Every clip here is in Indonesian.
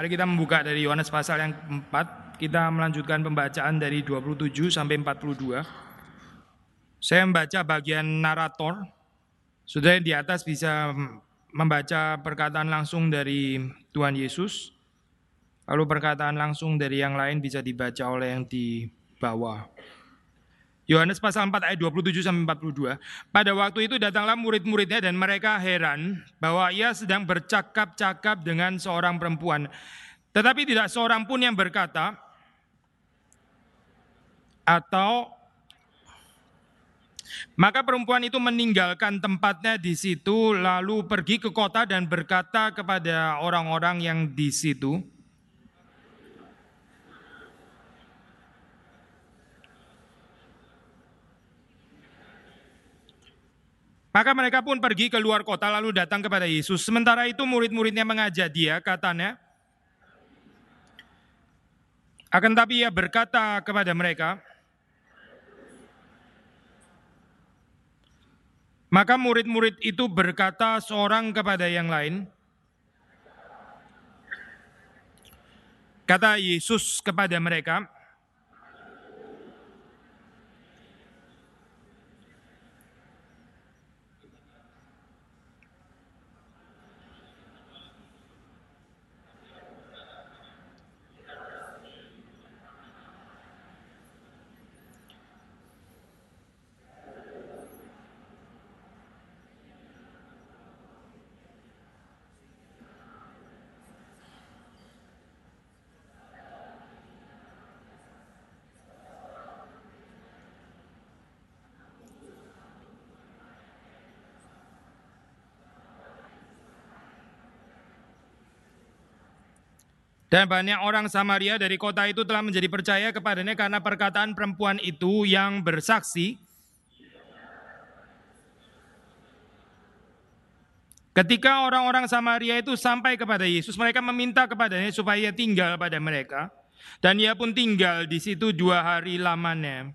Mari kita membuka dari Yohanes pasal yang keempat. Kita melanjutkan pembacaan dari 27 sampai 42. Saya membaca bagian narator. Sudah di atas bisa membaca perkataan langsung dari Tuhan Yesus, lalu perkataan langsung dari yang lain bisa dibaca oleh yang di bawah. Yohanes pasal 4 ayat 27 sampai 42. Pada waktu itu datanglah murid-muridnya dan mereka heran bahwa ia sedang bercakap-cakap dengan seorang perempuan. Tetapi tidak seorang pun yang berkata atau maka perempuan itu meninggalkan tempatnya di situ, lalu pergi ke kota dan berkata kepada orang-orang yang di situ, Maka mereka pun pergi ke luar kota lalu datang kepada Yesus. Sementara itu murid-muridnya mengajak dia, katanya, akan tapi ia berkata kepada mereka, Maka murid-murid itu berkata seorang kepada yang lain, kata Yesus kepada mereka, Dan banyak orang Samaria dari kota itu telah menjadi percaya kepadanya karena perkataan perempuan itu yang bersaksi. Ketika orang-orang Samaria itu sampai kepada Yesus, mereka meminta kepadanya supaya tinggal pada mereka. Dan ia pun tinggal di situ dua hari lamanya.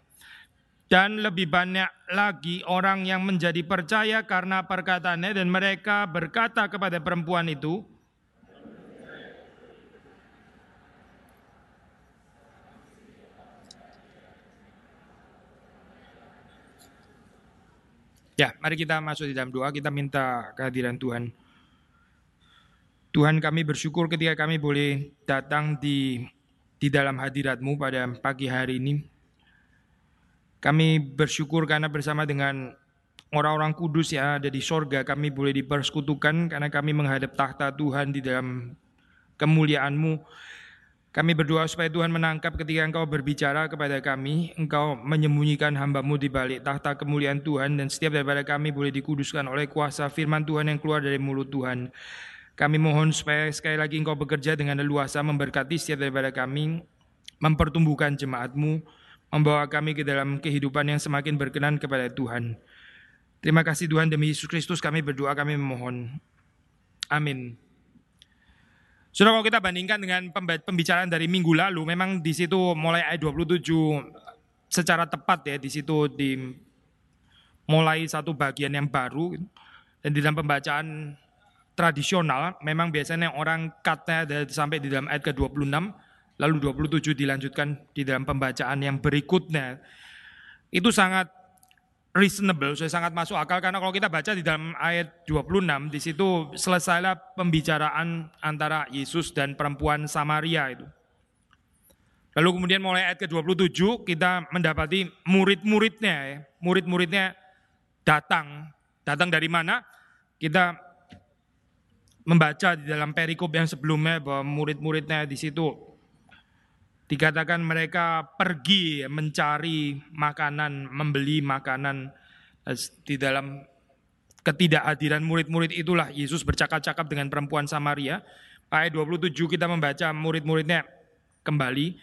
Dan lebih banyak lagi orang yang menjadi percaya karena perkataannya dan mereka berkata kepada perempuan itu, Ya, mari kita masuk di dalam doa, kita minta kehadiran Tuhan. Tuhan kami bersyukur ketika kami boleh datang di di dalam hadiratmu pada pagi hari ini. Kami bersyukur karena bersama dengan orang-orang kudus yang ada di sorga kami boleh dipersekutukan karena kami menghadap tahta Tuhan di dalam kemuliaanmu. Kami berdoa supaya Tuhan menangkap ketika Engkau berbicara kepada kami, Engkau menyembunyikan hambamu di balik tahta kemuliaan Tuhan, dan setiap daripada kami boleh dikuduskan oleh kuasa firman Tuhan yang keluar dari mulut Tuhan. Kami mohon supaya sekali lagi Engkau bekerja dengan leluasa memberkati setiap daripada kami, mempertumbuhkan jemaatmu, membawa kami ke dalam kehidupan yang semakin berkenan kepada Tuhan. Terima kasih Tuhan demi Yesus Kristus kami berdoa kami memohon. Amin. Sudah kalau kita bandingkan dengan pembicaraan dari minggu lalu, memang di situ mulai ayat 27 secara tepat ya, di situ di mulai satu bagian yang baru dan di dalam pembacaan tradisional memang biasanya orang katanya sampai di dalam ayat ke-26 lalu 27 dilanjutkan di dalam pembacaan yang berikutnya. Itu sangat reasonable, saya sangat masuk akal karena kalau kita baca di dalam ayat 26 di situ selesailah pembicaraan antara Yesus dan perempuan Samaria itu. Lalu kemudian mulai ayat ke-27 kita mendapati murid-muridnya ya. Murid-muridnya datang. Datang dari mana? Kita membaca di dalam perikop yang sebelumnya bahwa murid-muridnya di situ Dikatakan mereka pergi mencari makanan, membeli makanan eh, di dalam Ketidakhadiran murid-murid itulah Yesus bercakap-cakap dengan perempuan Samaria. Ayat 27 kita membaca murid-muridnya kembali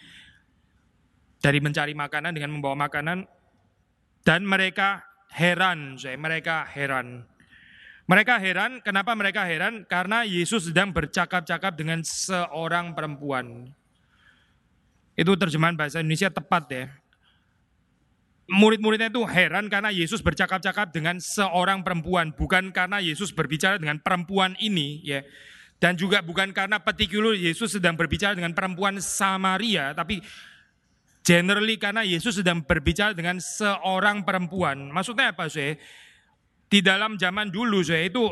dari mencari makanan dengan membawa makanan dan mereka heran, saya mereka heran. Mereka heran, kenapa mereka heran? Karena Yesus sedang bercakap-cakap dengan seorang perempuan. Itu terjemahan bahasa Indonesia tepat ya. Murid-muridnya itu heran karena Yesus bercakap-cakap dengan seorang perempuan, bukan karena Yesus berbicara dengan perempuan ini ya. Dan juga bukan karena particular Yesus sedang berbicara dengan perempuan Samaria, tapi generally karena Yesus sedang berbicara dengan seorang perempuan. Maksudnya apa sih? Di dalam zaman dulu saya itu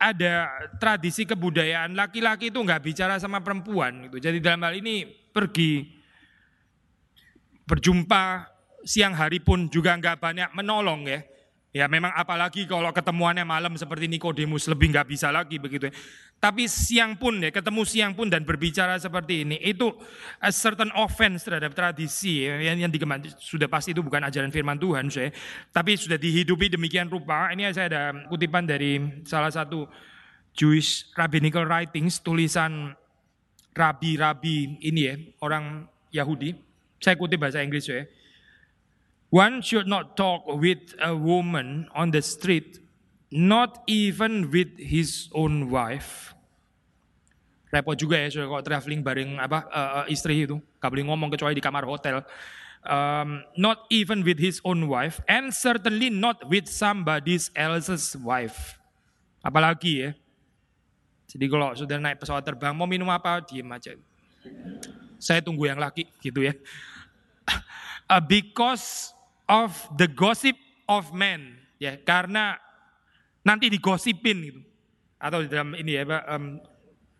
ada tradisi kebudayaan laki-laki itu nggak bicara sama perempuan gitu. Jadi dalam hal ini pergi berjumpa siang hari pun juga nggak banyak menolong ya. Ya memang apalagi kalau ketemuannya malam seperti Nikodemus lebih nggak bisa lagi begitu. Ya. Tapi siang pun ya ketemu siang pun dan berbicara seperti ini itu a certain offense terhadap tradisi ya, yang, yang sudah pasti itu bukan ajaran firman Tuhan saya. Tapi sudah dihidupi demikian rupa. Ini saya ada kutipan dari salah satu Jewish rabbinical writings tulisan rabi-rabi ini ya orang Yahudi. Saya kutip bahasa Inggris ya. One should not talk with a woman on the street, not even with his own wife. Repot juga ya, kalau traveling bareng apa uh, uh, istri itu, gak boleh ngomong kecuali di kamar hotel. Um, not even with his own wife, and certainly not with somebody else's wife. Apalagi ya. Jadi kalau sudah naik pesawat terbang, mau minum apa, diem aja. Saya tunggu yang laki, gitu ya. Uh, because of the gossip of men ya karena nanti digosipin gitu. Atau di dalam ini ya um,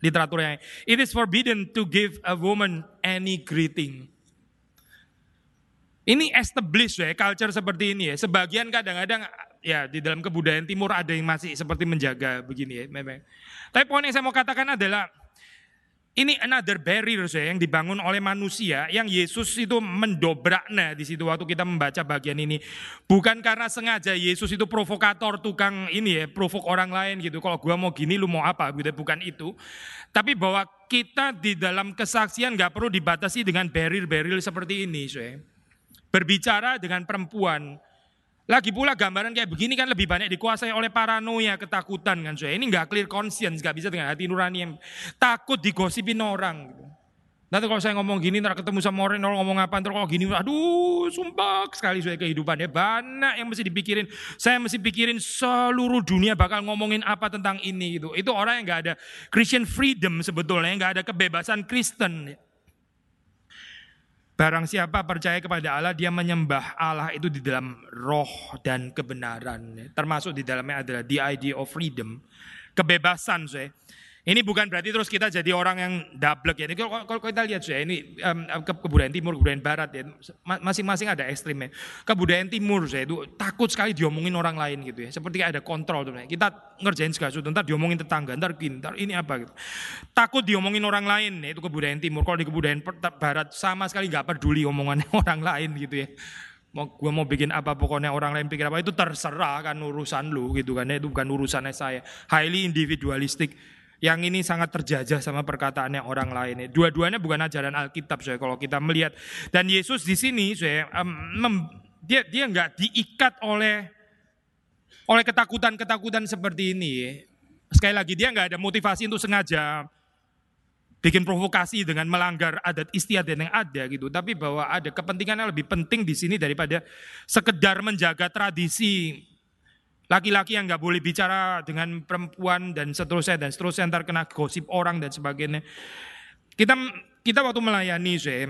literaturnya it is forbidden to give a woman any greeting. Ini established ya culture seperti ini ya. Sebagian kadang-kadang ya di dalam kebudayaan timur ada yang masih seperti menjaga begini ya memang. Tapi poin yang saya mau katakan adalah ini another barrier saya yang dibangun oleh manusia yang Yesus itu mendobraknya di situ waktu kita membaca bagian ini. Bukan karena sengaja Yesus itu provokator tukang ini ya, provok orang lain gitu. Kalau gua mau gini lu mau apa gitu, bukan itu. Tapi bahwa kita di dalam kesaksian nggak perlu dibatasi dengan barrier-barrier seperti ini, saya. Berbicara dengan perempuan, lagi pula gambaran kayak begini kan lebih banyak dikuasai oleh paranoia, ketakutan kan saya. Ini nggak clear conscience, nggak bisa dengan hati nurani yang takut digosipin orang. Gitu. Nanti kalau saya ngomong gini, ntar ketemu sama orang, orang ngomong apa, ntar kalau gini, aduh sumpah sekali saya kehidupannya. Banyak yang mesti dipikirin. Saya mesti pikirin seluruh dunia bakal ngomongin apa tentang ini. Gitu. Itu orang yang nggak ada Christian freedom sebetulnya, nggak ada kebebasan Kristen. Barang siapa percaya kepada Allah, dia menyembah Allah itu di dalam roh dan kebenaran. Termasuk di dalamnya adalah the idea of freedom. Kebebasan, saya. Ini bukan berarti terus kita jadi orang yang double ya. Kalau, kalau kita lihat saya ini um, kebudayaan timur, kebudayaan barat ya, masing-masing ada ekstrimnya. Kebudayaan timur saya itu takut sekali diomongin orang lain gitu ya. Seperti ada kontrol tuh. Kita ngerjain segala sesuatu, ntar diomongin tetangga, ntar gini, ntar ini apa gitu. Takut diomongin orang lain, ya, itu kebudayaan timur. Kalau di kebudayaan barat sama sekali nggak peduli omongan orang lain gitu ya mau gue mau bikin apa pokoknya orang lain pikir apa itu terserah kan urusan lu gitu kan ya itu bukan urusannya saya highly individualistic yang ini sangat terjajah sama perkataannya orang lain. Dua-duanya bukan ajaran Alkitab, saya kalau kita melihat. Dan Yesus di sini, saya um, dia dia nggak diikat oleh oleh ketakutan-ketakutan seperti ini. Sekali lagi dia nggak ada motivasi untuk sengaja bikin provokasi dengan melanggar adat istiadat yang ada gitu. Tapi bahwa ada kepentingan yang lebih penting di sini daripada sekedar menjaga tradisi Laki-laki yang nggak boleh bicara dengan perempuan dan seterusnya dan seterusnya ntar kena gosip orang dan sebagainya. Kita kita waktu melayani saya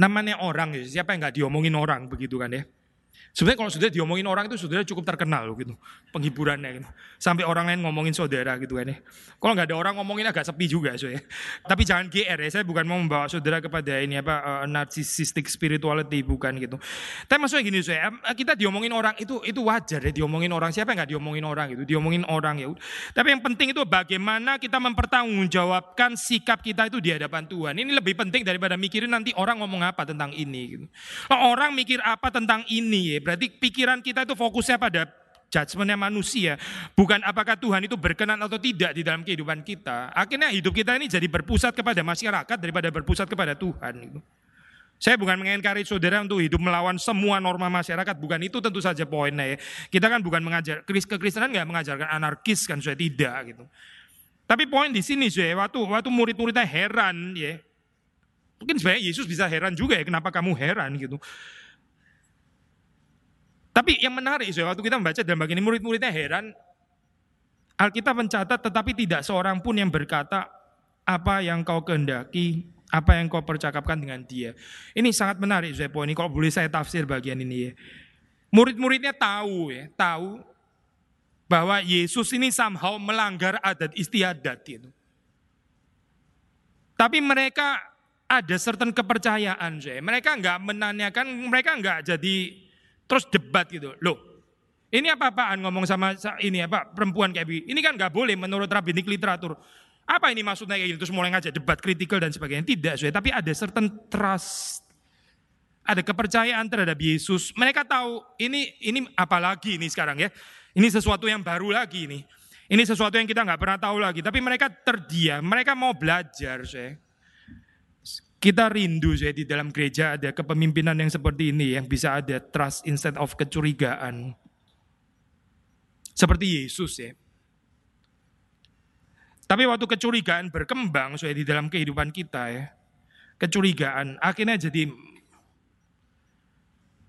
namanya orang siapa yang nggak diomongin orang begitu kan ya. Sebenarnya kalau sudah diomongin orang itu sudah cukup terkenal loh gitu, penghiburannya gitu. Sampai orang lain ngomongin saudara gitu kan ya. Kalau nggak ada orang ngomongin agak sepi juga so ya. Tapi jangan GR ya, saya bukan mau membawa saudara kepada ini apa uh, narcissistic spirituality bukan gitu. Tapi maksudnya gini so ya, kita diomongin orang itu itu wajar ya diomongin orang. Siapa yang nggak diomongin orang gitu, diomongin orang ya. Tapi yang penting itu bagaimana kita mempertanggungjawabkan sikap kita itu di hadapan Tuhan. Ini lebih penting daripada mikirin nanti orang ngomong apa tentang ini gitu. Orang mikir apa tentang ini ya, berarti pikiran kita itu fokusnya pada judgementnya manusia, bukan apakah Tuhan itu berkenan atau tidak di dalam kehidupan kita. Akhirnya hidup kita ini jadi berpusat kepada masyarakat daripada berpusat kepada Tuhan. Saya bukan mengingkari saudara untuk hidup melawan semua norma masyarakat, bukan itu tentu saja poinnya ya. Kita kan bukan mengajar, kekristenan nggak mengajarkan anarkis kan, saya tidak gitu. Tapi poin di sini saya, waktu waktu murid-muridnya heran ya, mungkin sebenarnya Yesus bisa heran juga ya, kenapa kamu heran gitu. Tapi yang menarik saya, waktu kita membaca dalam bagian ini murid-muridnya heran, Alkitab mencatat tetapi tidak seorang pun yang berkata apa yang kau kehendaki apa yang kau percakapkan dengan dia. Ini sangat menarik poin ini kalau boleh saya tafsir bagian ini ya. Murid-muridnya tahu ya, tahu bahwa Yesus ini somehow melanggar adat istiadat itu. Tapi mereka ada certain kepercayaan saya. Mereka nggak menanyakan, mereka nggak jadi terus debat gitu. Loh, ini apa-apaan ngomong sama ini apa perempuan kayak begini. Ini kan nggak boleh menurut rabbinik literatur. Apa ini maksudnya kayak gitu? Terus mulai ngajak debat kritikal dan sebagainya. Tidak, saya. tapi ada certain trust. Ada kepercayaan terhadap Yesus. Mereka tahu ini ini apalagi ini sekarang ya. Ini sesuatu yang baru lagi ini. Ini sesuatu yang kita nggak pernah tahu lagi. Tapi mereka terdiam, mereka mau belajar saya. Kita rindu saya di dalam gereja ada kepemimpinan yang seperti ini yang bisa ada trust instead of kecurigaan. Seperti Yesus ya. Tapi waktu kecurigaan berkembang saya di dalam kehidupan kita ya, kecurigaan akhirnya jadi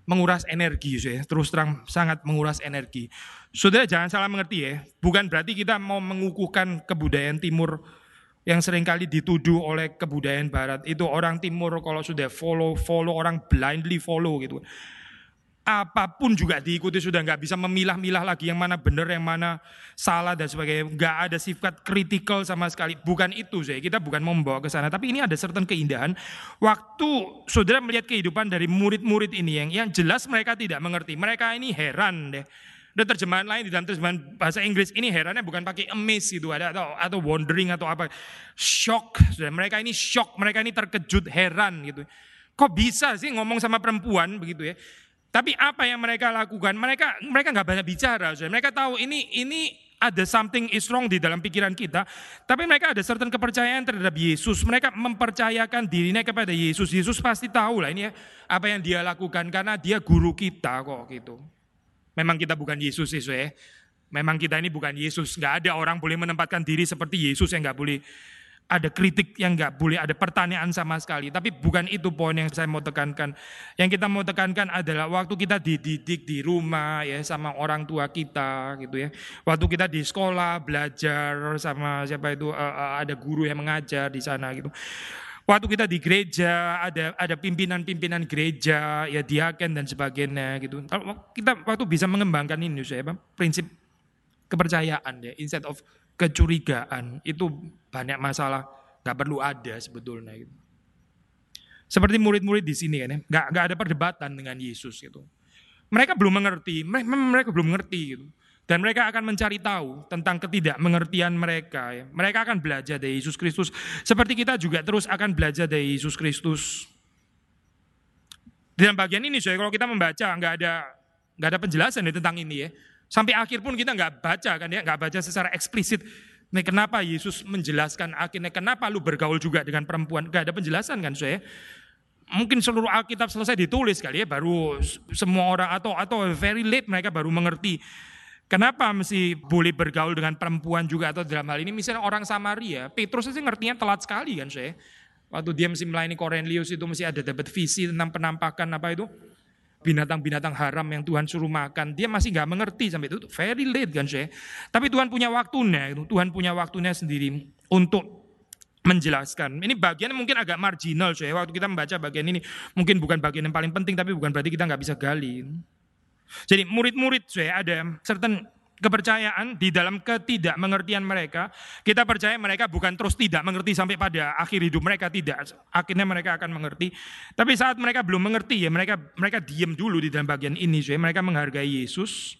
menguras energi saya, terus terang sangat menguras energi. Saudara jangan salah mengerti ya, bukan berarti kita mau mengukuhkan kebudayaan timur yang sering kali dituduh oleh kebudayaan barat. Itu orang timur kalau sudah follow, follow orang blindly follow gitu. Apa pun juga diikuti sudah nggak bisa memilah-milah lagi yang mana benar yang mana salah dan sebagainya. Nggak ada sifat kritikal sama sekali. Bukan itu saya kita bukan membawa ke sana. Tapi ini ada certain keindahan. Waktu saudara melihat kehidupan dari murid-murid ini yang yang jelas mereka tidak mengerti. Mereka ini heran deh ada terjemahan lain di dalam terjemahan bahasa Inggris ini herannya bukan pakai amaze itu ada atau atau wondering atau apa shock saudara mereka ini shock mereka ini terkejut heran gitu kok bisa sih ngomong sama perempuan begitu ya tapi apa yang mereka lakukan? Mereka mereka nggak banyak bicara. Mereka tahu ini ini ada something is wrong di dalam pikiran kita. Tapi mereka ada certain kepercayaan terhadap Yesus. Mereka mempercayakan dirinya kepada Yesus. Yesus pasti tahu lah ini ya, apa yang dia lakukan karena dia guru kita kok gitu. Memang kita bukan Yesus Yesus ya. Memang kita ini bukan Yesus. Nggak ada orang boleh menempatkan diri seperti Yesus yang nggak boleh ada kritik yang nggak boleh, ada pertanyaan sama sekali. Tapi bukan itu poin yang saya mau tekankan. Yang kita mau tekankan adalah waktu kita dididik di rumah ya sama orang tua kita gitu ya. Waktu kita di sekolah belajar sama siapa itu uh, ada guru yang mengajar di sana gitu. Waktu kita di gereja ada ada pimpinan-pimpinan gereja ya diaken dan sebagainya gitu. Kita waktu bisa mengembangkan ini saya prinsip kepercayaan ya instead of kecurigaan itu banyak masalah nggak perlu ada sebetulnya gitu. Seperti murid-murid di sini kan ya, nggak nggak ada perdebatan dengan Yesus gitu. Mereka belum mengerti, mereka, mereka belum mengerti gitu. Dan mereka akan mencari tahu tentang ketidakmengertian mereka. Ya. Mereka akan belajar dari Yesus Kristus. Seperti kita juga terus akan belajar dari Yesus Kristus. Dalam bagian ini, saya kalau kita membaca nggak ada nggak ada penjelasan ya tentang ini ya. Sampai akhir pun kita nggak baca kan ya, nggak baca secara eksplisit. Nih kenapa Yesus menjelaskan akhirnya kenapa lu bergaul juga dengan perempuan? Gak ada penjelasan kan saya. Mungkin seluruh Alkitab selesai ditulis kali ya, baru semua orang atau atau very late mereka baru mengerti. Kenapa mesti boleh bergaul dengan perempuan juga atau dalam hal ini misalnya orang Samaria, Petrus aja ngertinya telat sekali kan saya. Waktu dia mesti melayani Cornelius itu mesti ada dapat visi tentang penampakan apa itu binatang-binatang haram yang Tuhan suruh makan, dia masih nggak mengerti sampai itu very late kan saya. Tapi Tuhan punya waktunya, Tuhan punya waktunya sendiri untuk menjelaskan. Ini bagian mungkin agak marginal saya. Waktu kita membaca bagian ini mungkin bukan bagian yang paling penting, tapi bukan berarti kita nggak bisa gali. Jadi murid-murid saya ada certain kepercayaan di dalam ketidakmengertian mereka. Kita percaya mereka bukan terus tidak mengerti sampai pada akhir hidup mereka tidak. Akhirnya mereka akan mengerti. Tapi saat mereka belum mengerti ya mereka mereka diam dulu di dalam bagian ini. So, mereka menghargai Yesus.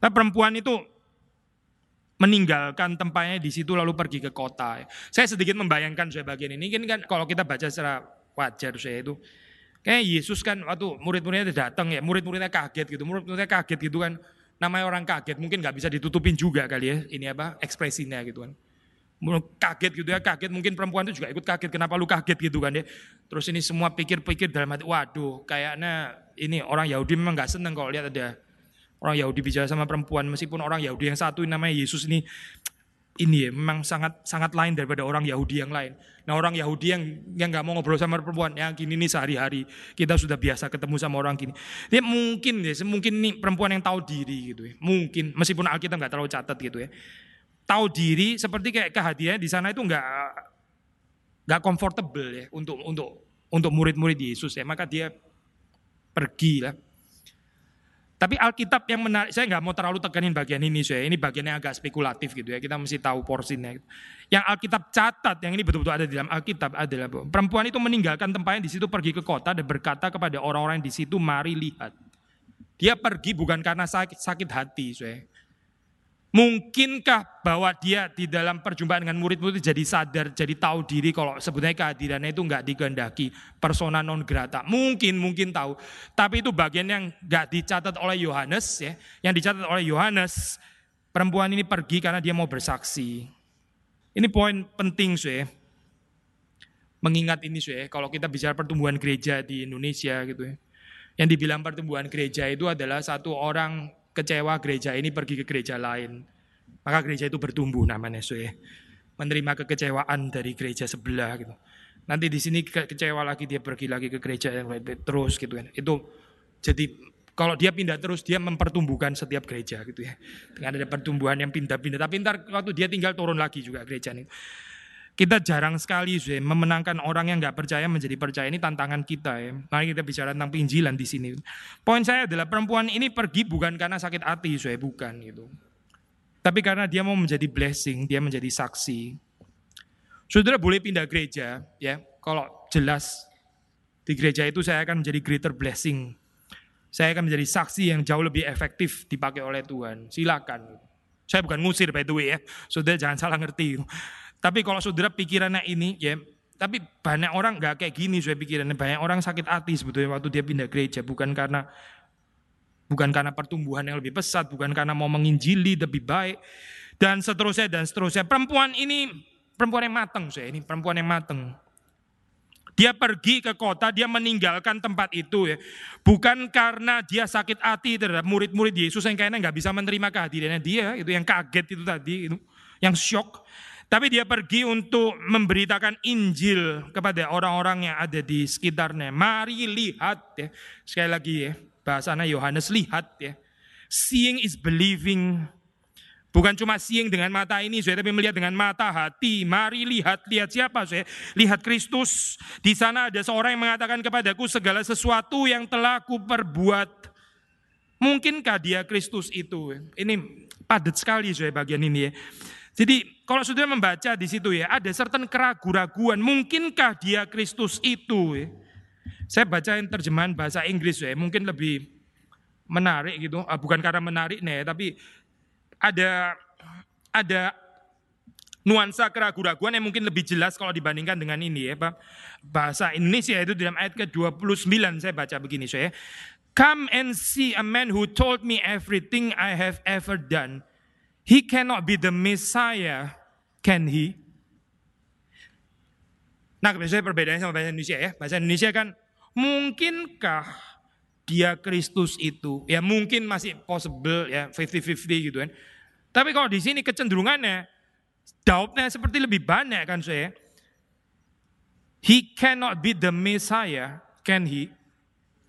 Tapi perempuan itu meninggalkan tempatnya di situ lalu pergi ke kota. Saya sedikit membayangkan saya bagian ini. Ini kan kalau kita baca secara wajar saya itu Kayak Yesus kan waktu murid-muridnya datang ya, murid-muridnya kaget gitu, murid-muridnya kaget gitu kan. Namanya orang kaget mungkin nggak bisa ditutupin juga kali ya ini apa ekspresinya gitu kan. Kaget gitu ya kaget mungkin perempuan itu juga ikut kaget kenapa lu kaget gitu kan ya. Terus ini semua pikir-pikir dalam hati waduh kayaknya ini orang Yahudi memang nggak seneng kalau lihat ada orang Yahudi bicara sama perempuan meskipun orang Yahudi yang satu namanya Yesus ini ini ya memang sangat sangat lain daripada orang Yahudi yang lain. Nah orang Yahudi yang yang nggak mau ngobrol sama perempuan yang gini nih sehari-hari kita sudah biasa ketemu sama orang gini. Dia mungkin ya, mungkin nih perempuan yang tahu diri gitu ya. Mungkin meskipun Alkitab nggak terlalu catat gitu ya. Tahu diri seperti kayak kehadirannya di sana itu nggak nggak comfortable ya untuk untuk untuk murid-murid Yesus ya. Maka dia pergi lah tapi Alkitab yang menarik, saya nggak mau terlalu teganin bagian ini, saya ini bagian yang agak spekulatif gitu ya. Kita mesti tahu porsinya. Yang Alkitab catat, yang ini betul-betul ada di dalam Alkitab adalah perempuan itu meninggalkan tempatnya di situ pergi ke kota dan berkata kepada orang-orang di situ, mari lihat. Dia pergi bukan karena sakit, sakit hati, saya. Mungkinkah bahwa dia di dalam perjumpaan dengan murid-murid jadi sadar, jadi tahu diri kalau sebenarnya kehadirannya itu nggak dikehendaki, persona non grata. Mungkin, mungkin tahu. Tapi itu bagian yang nggak dicatat oleh Yohanes ya. Yang dicatat oleh Yohanes, perempuan ini pergi karena dia mau bersaksi. Ini poin penting sih. Mengingat ini sih, kalau kita bicara pertumbuhan gereja di Indonesia gitu ya. Yang dibilang pertumbuhan gereja itu adalah satu orang kecewa gereja ini pergi ke gereja lain. Maka gereja itu bertumbuh namanya so ya. Menerima kekecewaan dari gereja sebelah gitu. Nanti di sini kecewa lagi dia pergi lagi ke gereja yang lain terus gitu kan. Itu jadi kalau dia pindah terus dia mempertumbuhkan setiap gereja gitu ya. Dengan ada pertumbuhan yang pindah-pindah. Tapi ntar waktu dia tinggal turun lagi juga gereja ini. Kita jarang sekali sih memenangkan orang yang nggak percaya menjadi percaya ini tantangan kita ya. Mari kita bicara tentang pinjilan di sini. Poin saya adalah perempuan ini pergi bukan karena sakit hati, saya bukan gitu. Tapi karena dia mau menjadi blessing, dia menjadi saksi. Saudara boleh pindah gereja ya. Kalau jelas di gereja itu saya akan menjadi greater blessing. Saya akan menjadi saksi yang jauh lebih efektif dipakai oleh Tuhan. Silakan. Saya bukan ngusir by the way ya. Saudara jangan salah ngerti. Tapi kalau saudara pikirannya ini ya, tapi banyak orang nggak kayak gini saya pikirannya. Banyak orang sakit hati sebetulnya waktu dia pindah gereja bukan karena bukan karena pertumbuhan yang lebih pesat, bukan karena mau menginjili lebih baik dan seterusnya dan seterusnya. Perempuan ini perempuan yang mateng saya ini perempuan yang mateng. Dia pergi ke kota, dia meninggalkan tempat itu ya. Bukan karena dia sakit hati terhadap murid-murid Yesus yang kayaknya nggak bisa menerima kehadirannya dia, itu yang kaget itu tadi, itu yang shock. Tapi dia pergi untuk memberitakan Injil kepada orang-orang yang ada di sekitarnya. Mari lihat ya. Sekali lagi ya, bahasanya Yohanes lihat ya. Seeing is believing. Bukan cuma seeing dengan mata ini, saya tapi melihat dengan mata hati. Mari lihat, lihat siapa saya? Lihat Kristus. Di sana ada seorang yang mengatakan kepadaku segala sesuatu yang telah kuperbuat. Mungkinkah dia Kristus itu? Ini padat sekali saya bagian ini ya. Jadi kalau sudah membaca di situ ya, ada certain keraguan-raguan, mungkinkah dia Kristus itu? Ya? Saya baca yang terjemahan bahasa Inggris ya, mungkin lebih menarik gitu, ah, bukan karena menarik nih, tapi ada ada nuansa keraguan-raguan yang mungkin lebih jelas kalau dibandingkan dengan ini ya, Pak. Bahasa Indonesia itu dalam ayat ke-29 saya baca begini saya. Come and see a man who told me everything I have ever done. He cannot be the Messiah, can he? Nah, biasanya perbedaannya sama bahasa Indonesia ya. Bahasa Indonesia kan, mungkinkah dia Kristus itu? Ya mungkin masih possible ya, 50-50 gitu kan. Tapi kalau di sini kecenderungannya, daudnya seperti lebih banyak kan saya. He cannot be the Messiah, can he?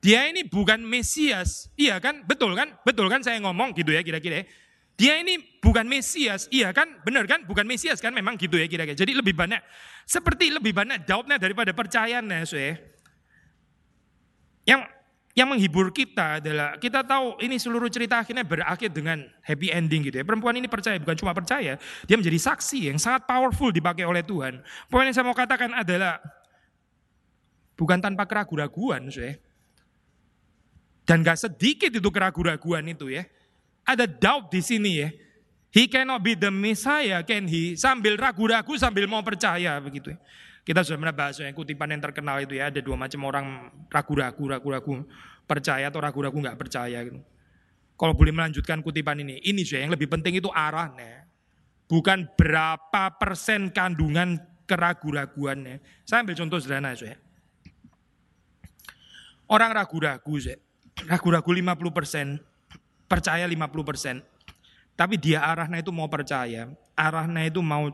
Dia ini bukan Mesias, iya kan? Betul kan? Betul kan saya ngomong gitu ya kira-kira. Ya. Dia ini bukan Mesias, iya kan? Benar kan? Bukan Mesias kan? Memang gitu ya kira-kira. Jadi lebih banyak, seperti lebih banyak doubtnya daripada percayaannya. So ya. Yang yang menghibur kita adalah kita tahu ini seluruh cerita akhirnya berakhir dengan happy ending gitu ya. Perempuan ini percaya, bukan cuma percaya, dia menjadi saksi yang sangat powerful dipakai oleh Tuhan. Poin yang saya mau katakan adalah bukan tanpa keraguan-raguan, so ya. Dan gak sedikit itu keraguan-raguan itu ya ada doubt di sini ya. He cannot be the Messiah, can he? Sambil ragu-ragu, sambil mau percaya begitu ya. Kita sudah pernah bahas yang kutipan yang terkenal itu ya, ada dua macam orang ragu-ragu, ragu-ragu percaya atau ragu-ragu nggak percaya gitu. Kalau boleh melanjutkan kutipan ini, ini saya yang lebih penting itu arahnya. Bukan berapa persen kandungan keraguan-raguannya. Saya ambil contoh sederhana saya. Orang ragu-ragu saya. Ragu-ragu 50 persen, percaya 50 persen. Tapi dia arahnya itu mau percaya, arahnya itu mau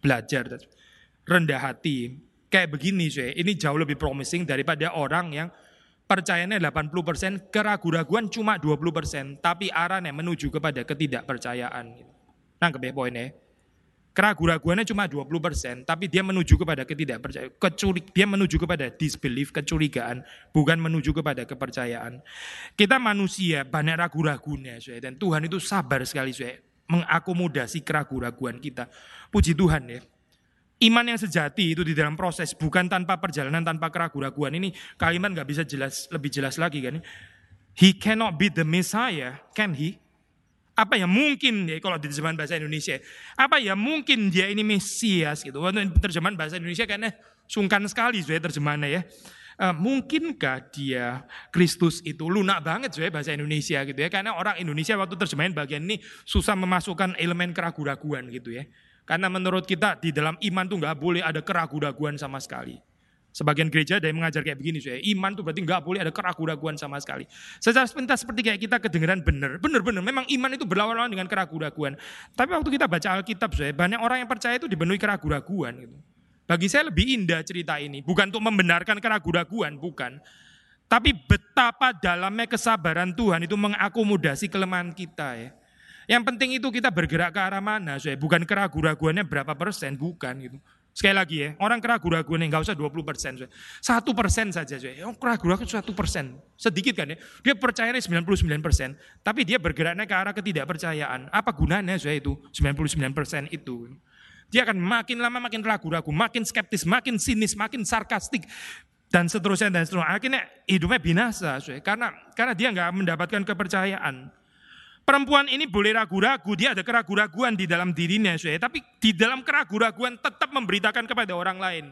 belajar. Rendah hati. Kayak begini saya, ini jauh lebih promising daripada orang yang percayanya 80%, keraguan-raguan cuma 20%, tapi arahnya menuju kepada ketidakpercayaan. Nangkep ya poinnya? Keraguan-raguannya cuma 20%, tapi dia menuju kepada ketidakpercayaan. Kecurig, dia menuju kepada disbelief, kecurigaan, bukan menuju kepada kepercayaan. Kita manusia banyak ragu-ragunya, dan Tuhan itu sabar sekali, saya mengakomodasi keraguan-raguan kita. Puji Tuhan ya. Iman yang sejati itu di dalam proses, bukan tanpa perjalanan, tanpa keraguan-raguan. Ini kalimat nggak bisa jelas lebih jelas lagi kan? He cannot be the Messiah, can he? Apa ya mungkin ya kalau di terjemahan bahasa Indonesia? Apa ya mungkin dia ini Mesias gitu? Untuk terjemahan bahasa Indonesia kayaknya sungkan sekali saya terjemahannya ya. Uh, mungkinkah dia Kristus itu lunak banget saya bahasa Indonesia gitu ya karena orang Indonesia waktu terjemahin bagian ini susah memasukkan elemen keraguan-raguan gitu ya karena menurut kita di dalam iman tuh nggak boleh ada keraguan-raguan sama sekali. Sebagian gereja ada yang mengajar kayak begini, saya iman tuh berarti nggak boleh ada keraguan-raguan sama sekali. Secara sepentas seperti kayak kita kedengeran benar, benar-benar. Memang iman itu berlawan-lawan dengan keraguan-raguan. Tapi waktu kita baca Alkitab, saya banyak orang yang percaya itu dipenuhi keraguan-raguan. Gitu. Bagi saya lebih indah cerita ini, bukan untuk membenarkan keraguan-raguan, bukan. Tapi betapa dalamnya kesabaran Tuhan itu mengakomodasi kelemahan kita ya. Yang penting itu kita bergerak ke arah mana, saya bukan keraguan-raguannya berapa persen, bukan gitu. Sekali lagi ya, orang keraguan-raguan nggak usah 20 persen, satu persen saja, saya. Oh, keraguan satu persen, sedikit kan ya. Dia percayanya 99 persen, tapi dia bergeraknya ke arah ketidakpercayaan. Apa gunanya saya itu 99 persen itu? Dia akan makin lama makin ragu-ragu, makin skeptis, makin sinis, makin sarkastik, dan seterusnya dan seterusnya. Akhirnya hidupnya binasa, saya. karena karena dia nggak mendapatkan kepercayaan. Perempuan ini boleh ragu-ragu, dia ada keraguan-raguan di dalam dirinya, saya. tapi di dalam keraguan-raguan tetap memberitakan kepada orang lain.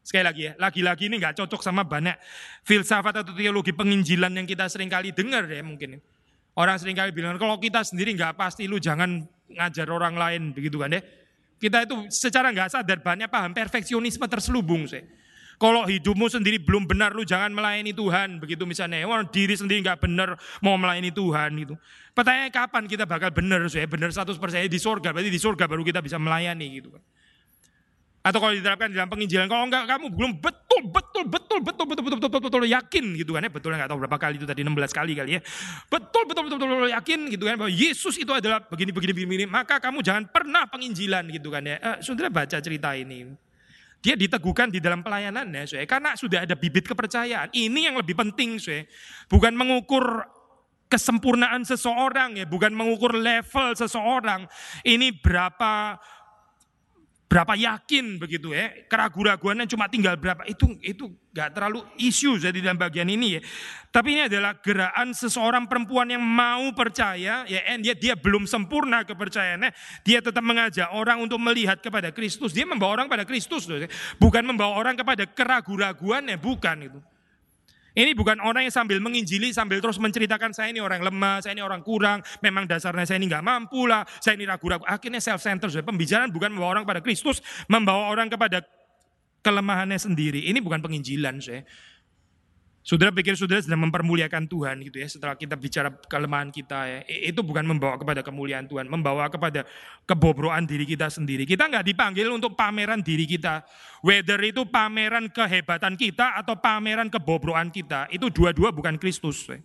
Sekali lagi ya, lagi-lagi ini nggak cocok sama banyak filsafat atau teologi penginjilan yang kita sering kali dengar ya mungkin. Orang sering kali bilang, kalau kita sendiri nggak pasti, lu jangan ngajar orang lain, begitu kan ya. Kita itu secara nggak sadar banyak paham perfeksionisme terselubung. Saya. Kalau hidupmu sendiri belum benar, lu jangan melayani Tuhan. Begitu misalnya, orang diri sendiri nggak benar mau melayani Tuhan itu. Pertanyaannya kapan kita bakal benar? Saya benar 100% di surga, berarti di surga baru kita bisa melayani gitu kan. Atau kalau diterapkan dalam penginjilan, kalau enggak kamu belum betul, betul, betul, betul, betul, betul, betul, betul, yakin gitu kan ya. Betul enggak tahu berapa kali itu tadi 16 kali kali ya. Betul, betul, betul, betul, betul yakin gitu kan bahwa Yesus itu adalah begini, begini, begini. Maka kamu jangan pernah penginjilan gitu kan ya. Eh, saudara baca cerita ini. Dia diteguhkan di dalam pelayanannya, saya karena sudah ada bibit kepercayaan. Ini yang lebih penting, saya bukan mengukur kesempurnaan seseorang ya, bukan mengukur level seseorang. Ini berapa berapa yakin begitu ya keraguan-raguannya cuma tinggal berapa. Itu itu nggak terlalu isu jadi dalam bagian ini ya. Tapi ini adalah gerakan seseorang perempuan yang mau percaya ya and dia dia belum sempurna kepercayaannya. Dia tetap mengajak orang untuk melihat kepada Kristus. Dia membawa orang pada Kristus loh bukan membawa orang kepada keraguan-raguannya bukan itu ini bukan orang yang sambil menginjili, sambil terus menceritakan saya ini orang lemah, saya ini orang kurang, memang dasarnya saya ini nggak mampu lah, saya ini ragu-ragu. Akhirnya self-centered. Pembicaraan bukan membawa orang pada Kristus, membawa orang kepada kelemahannya sendiri. Ini bukan penginjilan saya. Saudara pikir saudara sedang mempermuliakan Tuhan gitu ya setelah kita bicara kelemahan kita ya. Itu bukan membawa kepada kemuliaan Tuhan, membawa kepada kebobroan diri kita sendiri. Kita nggak dipanggil untuk pameran diri kita. Whether itu pameran kehebatan kita atau pameran kebobroan kita, itu dua-dua bukan Kristus. Ya.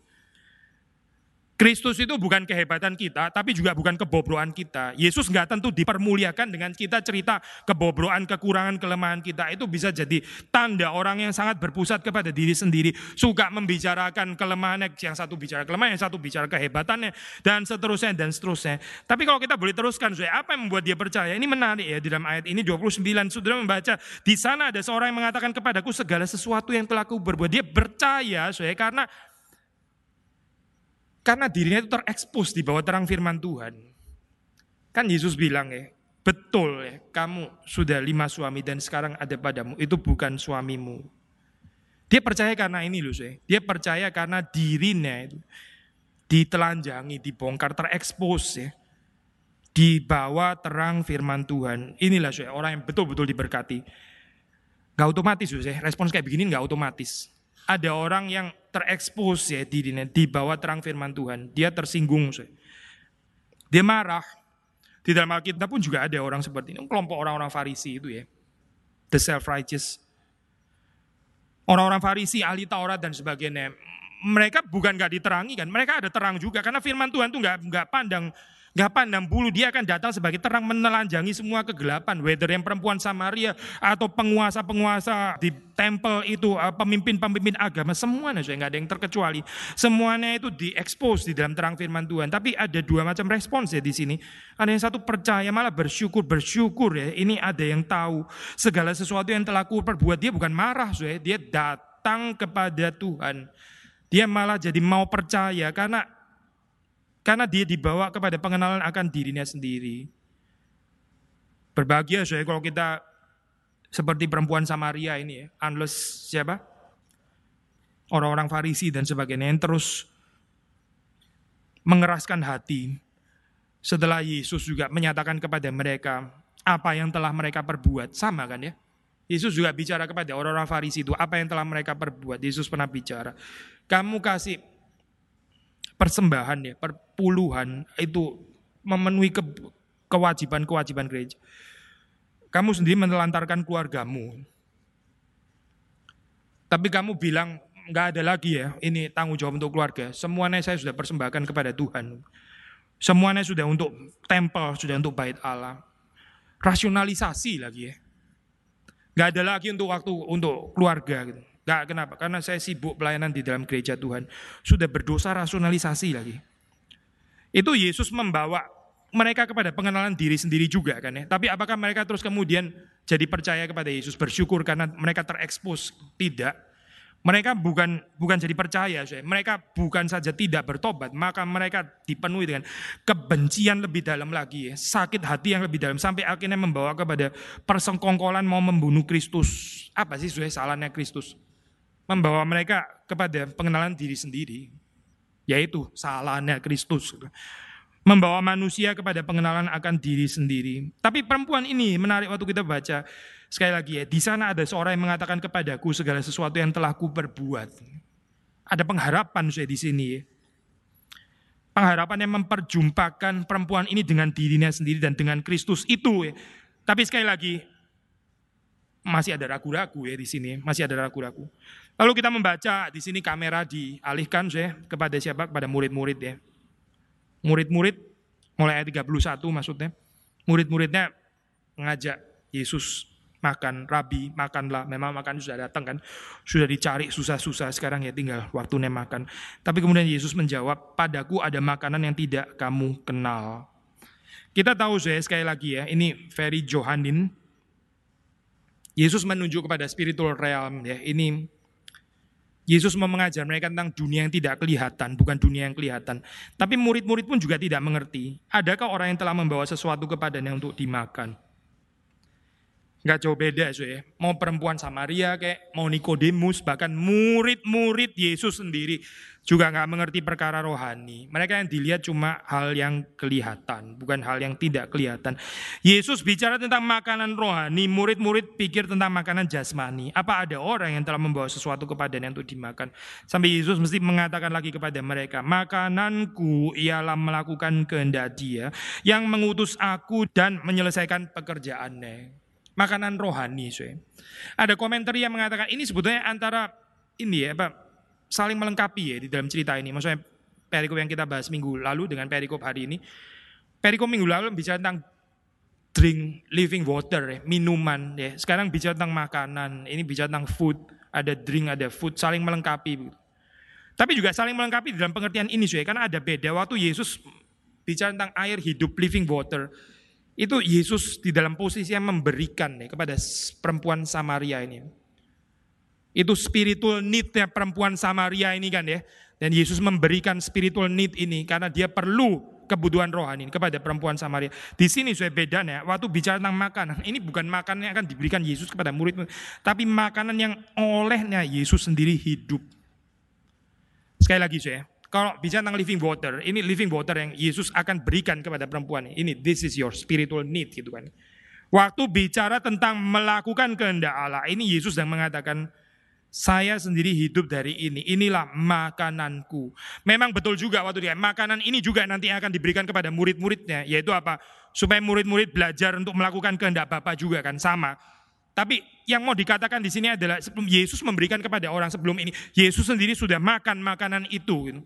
Kristus itu bukan kehebatan kita, tapi juga bukan kebobroan kita. Yesus nggak tentu dipermuliakan dengan kita cerita kebobroan, kekurangan, kelemahan kita. Itu bisa jadi tanda orang yang sangat berpusat kepada diri sendiri. Suka membicarakan kelemahannya, yang satu bicara kelemahan, yang satu bicara kehebatannya, dan seterusnya, dan seterusnya. Tapi kalau kita boleh teruskan, saya apa yang membuat dia percaya? Ini menarik ya, di dalam ayat ini 29, saudara membaca, di sana ada seorang yang mengatakan kepadaku segala sesuatu yang telah aku berbuat. Dia percaya, saya karena karena dirinya itu terekspos di bawah terang firman Tuhan. Kan Yesus bilang ya, betul ya, kamu sudah lima suami dan sekarang ada padamu, itu bukan suamimu. Dia percaya karena ini loh saya, dia percaya karena dirinya itu. ditelanjangi, dibongkar, terekspos ya. Di bawah terang firman Tuhan. Inilah saya orang yang betul-betul diberkati. Gak otomatis ya, respons kayak begini gak otomatis. Ada orang yang terekspos ya di, di bawah terang firman Tuhan. Dia tersinggung. Saya. Dia marah. Di dalam Alkitab pun juga ada orang seperti ini. Kelompok orang-orang Farisi itu ya. The self-righteous. Orang-orang Farisi, ahli Taurat dan sebagainya mereka bukan gak diterangi kan, mereka ada terang juga karena firman Tuhan tuh nggak nggak pandang nggak pandang bulu dia akan datang sebagai terang menelanjangi semua kegelapan. Whether yang perempuan Samaria atau penguasa-penguasa di tempel itu eh, pemimpin-pemimpin agama semuanya saya nggak ada yang terkecuali. Semuanya itu diekspos di dalam terang firman Tuhan. Tapi ada dua macam respons ya di sini. Ada yang satu percaya malah bersyukur bersyukur ya ini ada yang tahu segala sesuatu yang telah ku perbuat dia bukan marah saya dia datang kepada Tuhan. Dia malah jadi mau percaya karena karena dia dibawa kepada pengenalan akan dirinya sendiri. Berbahagia saya kalau kita seperti perempuan Samaria ini ya, unless siapa? Orang-orang Farisi dan sebagainya yang terus mengeraskan hati setelah Yesus juga menyatakan kepada mereka apa yang telah mereka perbuat. Sama kan ya? Yesus juga bicara kepada orang-orang Farisi itu apa yang telah mereka perbuat. Yesus pernah bicara. Kamu kasih persembahan ya, perpuluhan itu memenuhi ke, kewajiban-kewajiban gereja. Kamu sendiri menelantarkan keluargamu. Tapi kamu bilang nggak ada lagi ya, ini tanggung jawab untuk keluarga. Semuanya saya sudah persembahkan kepada Tuhan. Semuanya sudah untuk tempel, sudah untuk bait Allah. Rasionalisasi lagi ya. Nggak ada lagi untuk waktu untuk keluarga gitu. Gak kenapa? Karena saya sibuk pelayanan di dalam gereja Tuhan. Sudah berdosa rasionalisasi lagi. Itu Yesus membawa mereka kepada pengenalan diri sendiri juga kan ya. Tapi apakah mereka terus kemudian jadi percaya kepada Yesus, bersyukur karena mereka terekspos? Tidak. Mereka bukan bukan jadi percaya, saya. mereka bukan saja tidak bertobat, maka mereka dipenuhi dengan kebencian lebih dalam lagi, ya. sakit hati yang lebih dalam, sampai akhirnya membawa kepada persengkongkolan mau membunuh Kristus. Apa sih sudah salahnya Kristus? Membawa mereka kepada pengenalan diri sendiri, yaitu salahnya Kristus. Membawa manusia kepada pengenalan akan diri sendiri. Tapi perempuan ini menarik waktu kita baca sekali lagi ya, di sana ada seorang yang mengatakan kepadaku segala sesuatu yang telah ku perbuat. Ada pengharapan saya di sini. Pengharapan yang memperjumpakan perempuan ini dengan dirinya sendiri dan dengan Kristus itu. Tapi sekali lagi, masih ada ragu-ragu ya di sini, masih ada ragu-ragu. Lalu kita membaca di sini kamera dialihkan saya kepada siapa? Kepada murid-murid ya. Murid-murid mulai ayat 31 maksudnya. Murid-muridnya mengajak Yesus makan, Rabi makanlah. Memang makan sudah datang kan. Sudah dicari susah-susah sekarang ya tinggal waktunya makan. Tapi kemudian Yesus menjawab, padaku ada makanan yang tidak kamu kenal. Kita tahu saya sekali lagi ya, ini very Johanin, Yesus menunjuk kepada spiritual realm ya. Ini Yesus mau mengajar mereka tentang dunia yang tidak kelihatan, bukan dunia yang kelihatan. Tapi murid-murid pun juga tidak mengerti. Adakah orang yang telah membawa sesuatu kepadanya untuk dimakan? Gak jauh beda so ya. Mau perempuan Samaria kayak, mau Nikodemus, bahkan murid-murid Yesus sendiri juga nggak mengerti perkara rohani. Mereka yang dilihat cuma hal yang kelihatan, bukan hal yang tidak kelihatan. Yesus bicara tentang makanan rohani, murid-murid pikir tentang makanan jasmani. Apa ada orang yang telah membawa sesuatu kepadanya untuk dimakan? Sampai Yesus mesti mengatakan lagi kepada mereka, makananku ialah melakukan kehendak dia yang mengutus aku dan menyelesaikan pekerjaannya. Makanan rohani, so. Ada komentar yang mengatakan ini sebetulnya antara ini ya, Pak, saling melengkapi ya di dalam cerita ini. Maksudnya perikop yang kita bahas minggu lalu dengan perikop hari ini. Perikop minggu lalu bicara tentang drink living water ya, minuman ya. Sekarang bicara tentang makanan, ini bicara tentang food, ada drink, ada food, saling melengkapi. Tapi juga saling melengkapi dalam pengertian ini ya, karena ada beda waktu Yesus bicara tentang air hidup living water. Itu Yesus di dalam posisi yang memberikan ya, kepada perempuan Samaria ini. Itu spiritual need-nya perempuan Samaria ini kan ya. Dan Yesus memberikan spiritual need ini karena dia perlu kebutuhan rohani kepada perempuan Samaria. Di sini saya bedanya, waktu bicara tentang makanan, ini bukan makanan yang akan diberikan Yesus kepada murid, tapi makanan yang olehnya Yesus sendiri hidup. Sekali lagi saya, Kalau bicara tentang living water, ini living water yang Yesus akan berikan kepada perempuan ini. This is your spiritual need gitu kan. Waktu bicara tentang melakukan kehendak Allah, ini Yesus yang mengatakan, saya sendiri hidup dari ini. Inilah makananku. Memang betul juga waktu dia makanan ini juga nanti akan diberikan kepada murid-muridnya, yaitu apa? Supaya murid-murid belajar untuk melakukan kehendak Bapa juga kan sama. Tapi yang mau dikatakan di sini adalah sebelum Yesus memberikan kepada orang sebelum ini, Yesus sendiri sudah makan makanan itu. Gitu.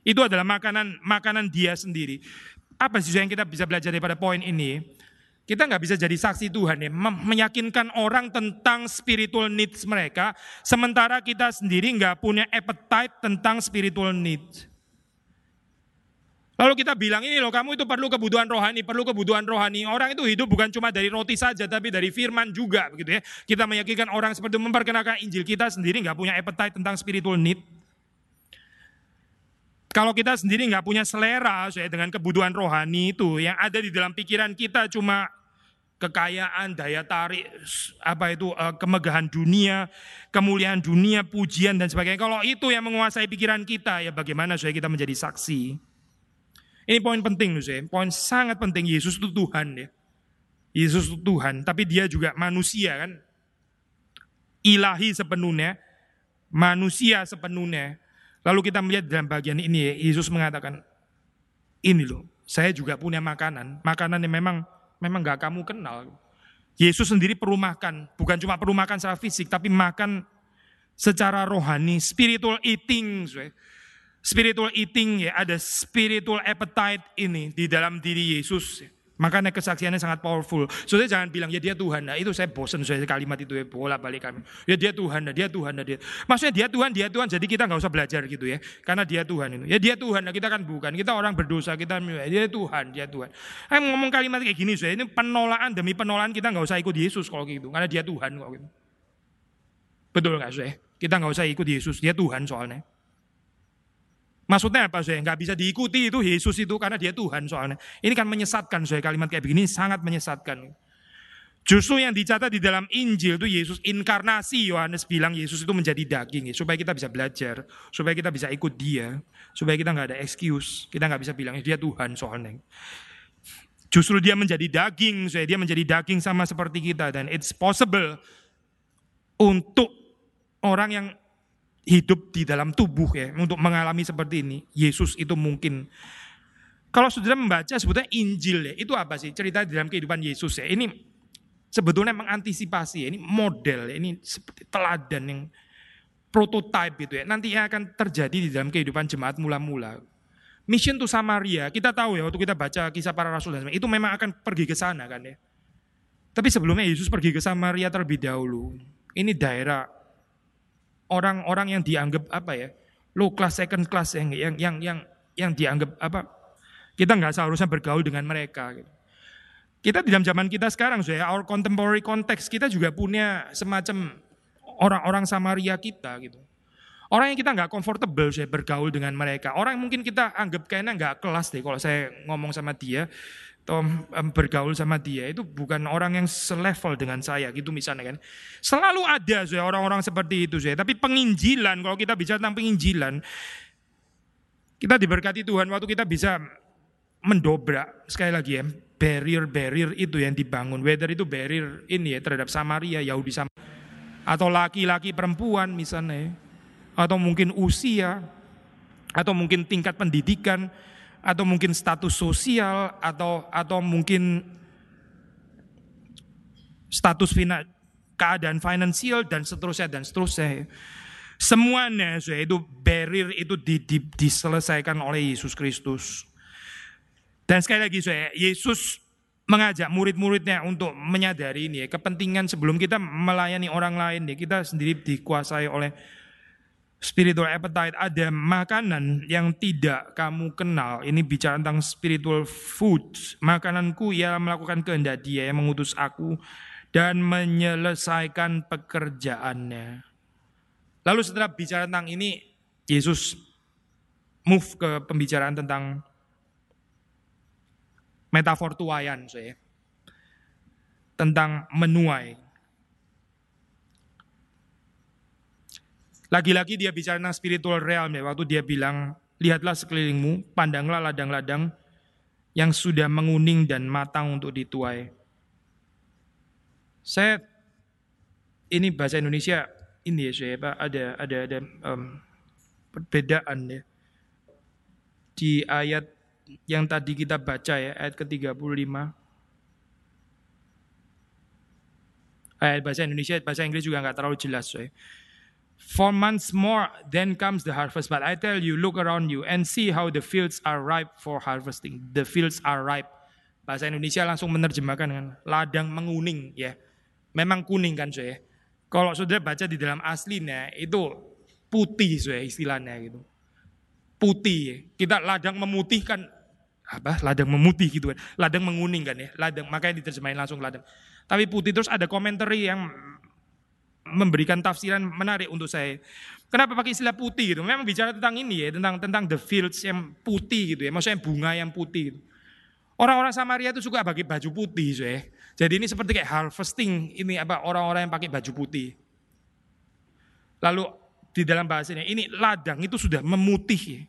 Itu adalah makanan makanan dia sendiri. Apa sih yang kita bisa belajar daripada poin ini? Kita nggak bisa jadi saksi Tuhan ya, meyakinkan orang tentang spiritual needs mereka, sementara kita sendiri nggak punya appetite tentang spiritual needs. Lalu kita bilang ini loh kamu itu perlu kebutuhan rohani, perlu kebutuhan rohani. Orang itu hidup bukan cuma dari roti saja, tapi dari firman juga begitu ya. Kita meyakinkan orang seperti memperkenalkan Injil kita sendiri nggak punya appetite tentang spiritual need. Kalau kita sendiri nggak punya selera saya dengan kebutuhan rohani itu, yang ada di dalam pikiran kita cuma kekayaan, daya tarik, apa itu eh, kemegahan dunia, kemuliaan dunia, pujian dan sebagainya. Kalau itu yang menguasai pikiran kita, ya bagaimana supaya kita menjadi saksi? Ini poin penting, saya. Poin sangat penting. Yesus itu Tuhan ya. Yesus itu Tuhan, tapi dia juga manusia kan. Ilahi sepenuhnya, manusia sepenuhnya. Lalu kita melihat dalam bagian ini ya, Yesus mengatakan, ini loh, saya juga punya makanan. Makanan yang memang memang gak kamu kenal. Yesus sendiri perlu makan, bukan cuma perlu makan secara fisik, tapi makan secara rohani, spiritual eating. Spiritual eating ya, ada spiritual appetite ini di dalam diri Yesus. Makanya kesaksiannya sangat powerful. Saudara jangan bilang, ya dia Tuhan. Nah, itu saya bosan saya kalimat itu ya, bola balik kami. Ya dia Tuhan, nah, dia Tuhan, nah, dia. Maksudnya dia Tuhan, dia Tuhan. Jadi kita nggak usah belajar gitu ya. Karena dia Tuhan itu. Ya dia Tuhan, nah, kita kan bukan. Kita orang berdosa, kita ya, dia Tuhan, dia Tuhan. Saya ngomong kalimat kayak gini, saya ini penolakan demi penolakan kita nggak usah ikut Yesus kalau gitu. Karena dia Tuhan kok gitu. Betul nggak saya? Kita nggak usah ikut Yesus, dia Tuhan soalnya. Maksudnya apa saya? Nggak bisa diikuti itu Yesus itu karena dia Tuhan soalnya. Ini kan menyesatkan saya kalimat kayak begini sangat menyesatkan. Justru yang dicatat di dalam Injil itu Yesus inkarnasi. Yohanes bilang Yesus itu menjadi daging ya, supaya kita bisa belajar, supaya kita bisa ikut Dia, supaya kita nggak ada excuse, kita nggak bisa bilang dia Tuhan soalnya. Justru dia menjadi daging, saya dia menjadi daging sama seperti kita dan it's possible untuk orang yang hidup di dalam tubuh ya untuk mengalami seperti ini. Yesus itu mungkin. Kalau saudara membaca sebetulnya Injil ya, itu apa sih cerita di dalam kehidupan Yesus ya? Ini sebetulnya mengantisipasi ya, ini model ya, ini seperti teladan yang prototype gitu ya. Nanti yang akan terjadi di dalam kehidupan jemaat mula-mula. Mission to Samaria, kita tahu ya waktu kita baca kisah para rasul dan itu memang akan pergi ke sana kan ya. Tapi sebelumnya Yesus pergi ke Samaria terlebih dahulu. Ini daerah orang-orang yang dianggap apa ya low class second class yang yang yang yang, yang dianggap apa kita nggak seharusnya bergaul dengan mereka gitu. kita di dalam zaman kita sekarang saya our contemporary context kita juga punya semacam orang-orang Samaria kita gitu orang yang kita nggak comfortable saya bergaul dengan mereka orang yang mungkin kita anggap kayaknya nggak kelas deh kalau saya ngomong sama dia atau bergaul sama dia itu bukan orang yang selevel dengan saya gitu misalnya kan. Selalu ada saya orang-orang seperti itu saya. Tapi penginjilan kalau kita bicara tentang penginjilan kita diberkati Tuhan waktu kita bisa mendobrak sekali lagi ya barrier-barrier itu yang dibangun. Whether itu barrier ini ya terhadap Samaria, Yahudi sama atau laki-laki perempuan misalnya atau mungkin usia atau mungkin tingkat pendidikan atau mungkin status sosial atau atau mungkin status fina, keadaan finansial dan seterusnya dan seterusnya. Semuanya itu barrier itu di, di, diselesaikan oleh Yesus Kristus. Dan sekali lagi saya, Yesus mengajak murid-muridnya untuk menyadari ini ya, kepentingan sebelum kita melayani orang lain ya, kita sendiri dikuasai oleh spiritual appetite, ada makanan yang tidak kamu kenal. Ini bicara tentang spiritual food. Makananku ia melakukan kehendak dia yang mengutus aku dan menyelesaikan pekerjaannya. Lalu setelah bicara tentang ini, Yesus move ke pembicaraan tentang metafor tuayan, saya. Tentang menuai. Lagi-lagi dia bicara tentang spiritual realm ya, waktu dia bilang lihatlah sekelilingmu, pandanglah ladang-ladang yang sudah menguning dan matang untuk dituai. Saya ini bahasa Indonesia ini ya saya Pak ada ada ada um, perbedaan ya. Di ayat yang tadi kita baca ya ayat ke-35. Ayat bahasa Indonesia bahasa Inggris juga nggak terlalu jelas saya Four months more, then comes the harvest. But I tell you, look around you and see how the fields are ripe for harvesting. The fields are ripe. Bahasa Indonesia langsung menerjemahkan dengan ladang menguning ya. Memang kuning kan saya. Kalau sudah baca di dalam aslinya itu putih saya istilahnya gitu. Putih. Kita ladang memutih kan apa? Ladang memutih gitu kan. Ladang menguning kan ya. Ladang makanya diterjemahin langsung ladang. Tapi putih terus ada komentari yang memberikan tafsiran menarik untuk saya. Kenapa pakai istilah putih gitu? Memang bicara tentang ini ya, tentang tentang the fields yang putih gitu ya, maksudnya bunga yang putih. Gitu. Orang-orang Samaria itu suka pakai baju putih, so ya. Jadi ini seperti kayak harvesting ini apa orang-orang yang pakai baju putih. Lalu di dalam bahasanya ini ladang itu sudah memutih. Ya.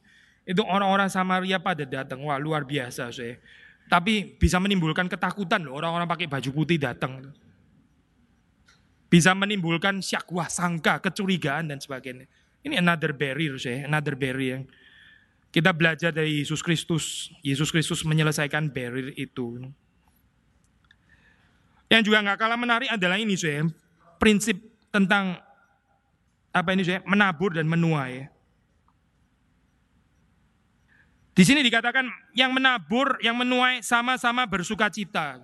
Itu orang-orang Samaria pada datang, wah luar biasa, so ya. Tapi bisa menimbulkan ketakutan loh orang-orang pakai baju putih datang bisa menimbulkan syakwah sangka, kecurigaan dan sebagainya. Ini another barrier saya, another barrier yang kita belajar dari Yesus Kristus. Yesus Kristus menyelesaikan barrier itu. Yang juga nggak kalah menarik adalah ini saya, prinsip tentang apa ini saya, menabur dan menuai. Di sini dikatakan yang menabur, yang menuai sama-sama bersuka cita.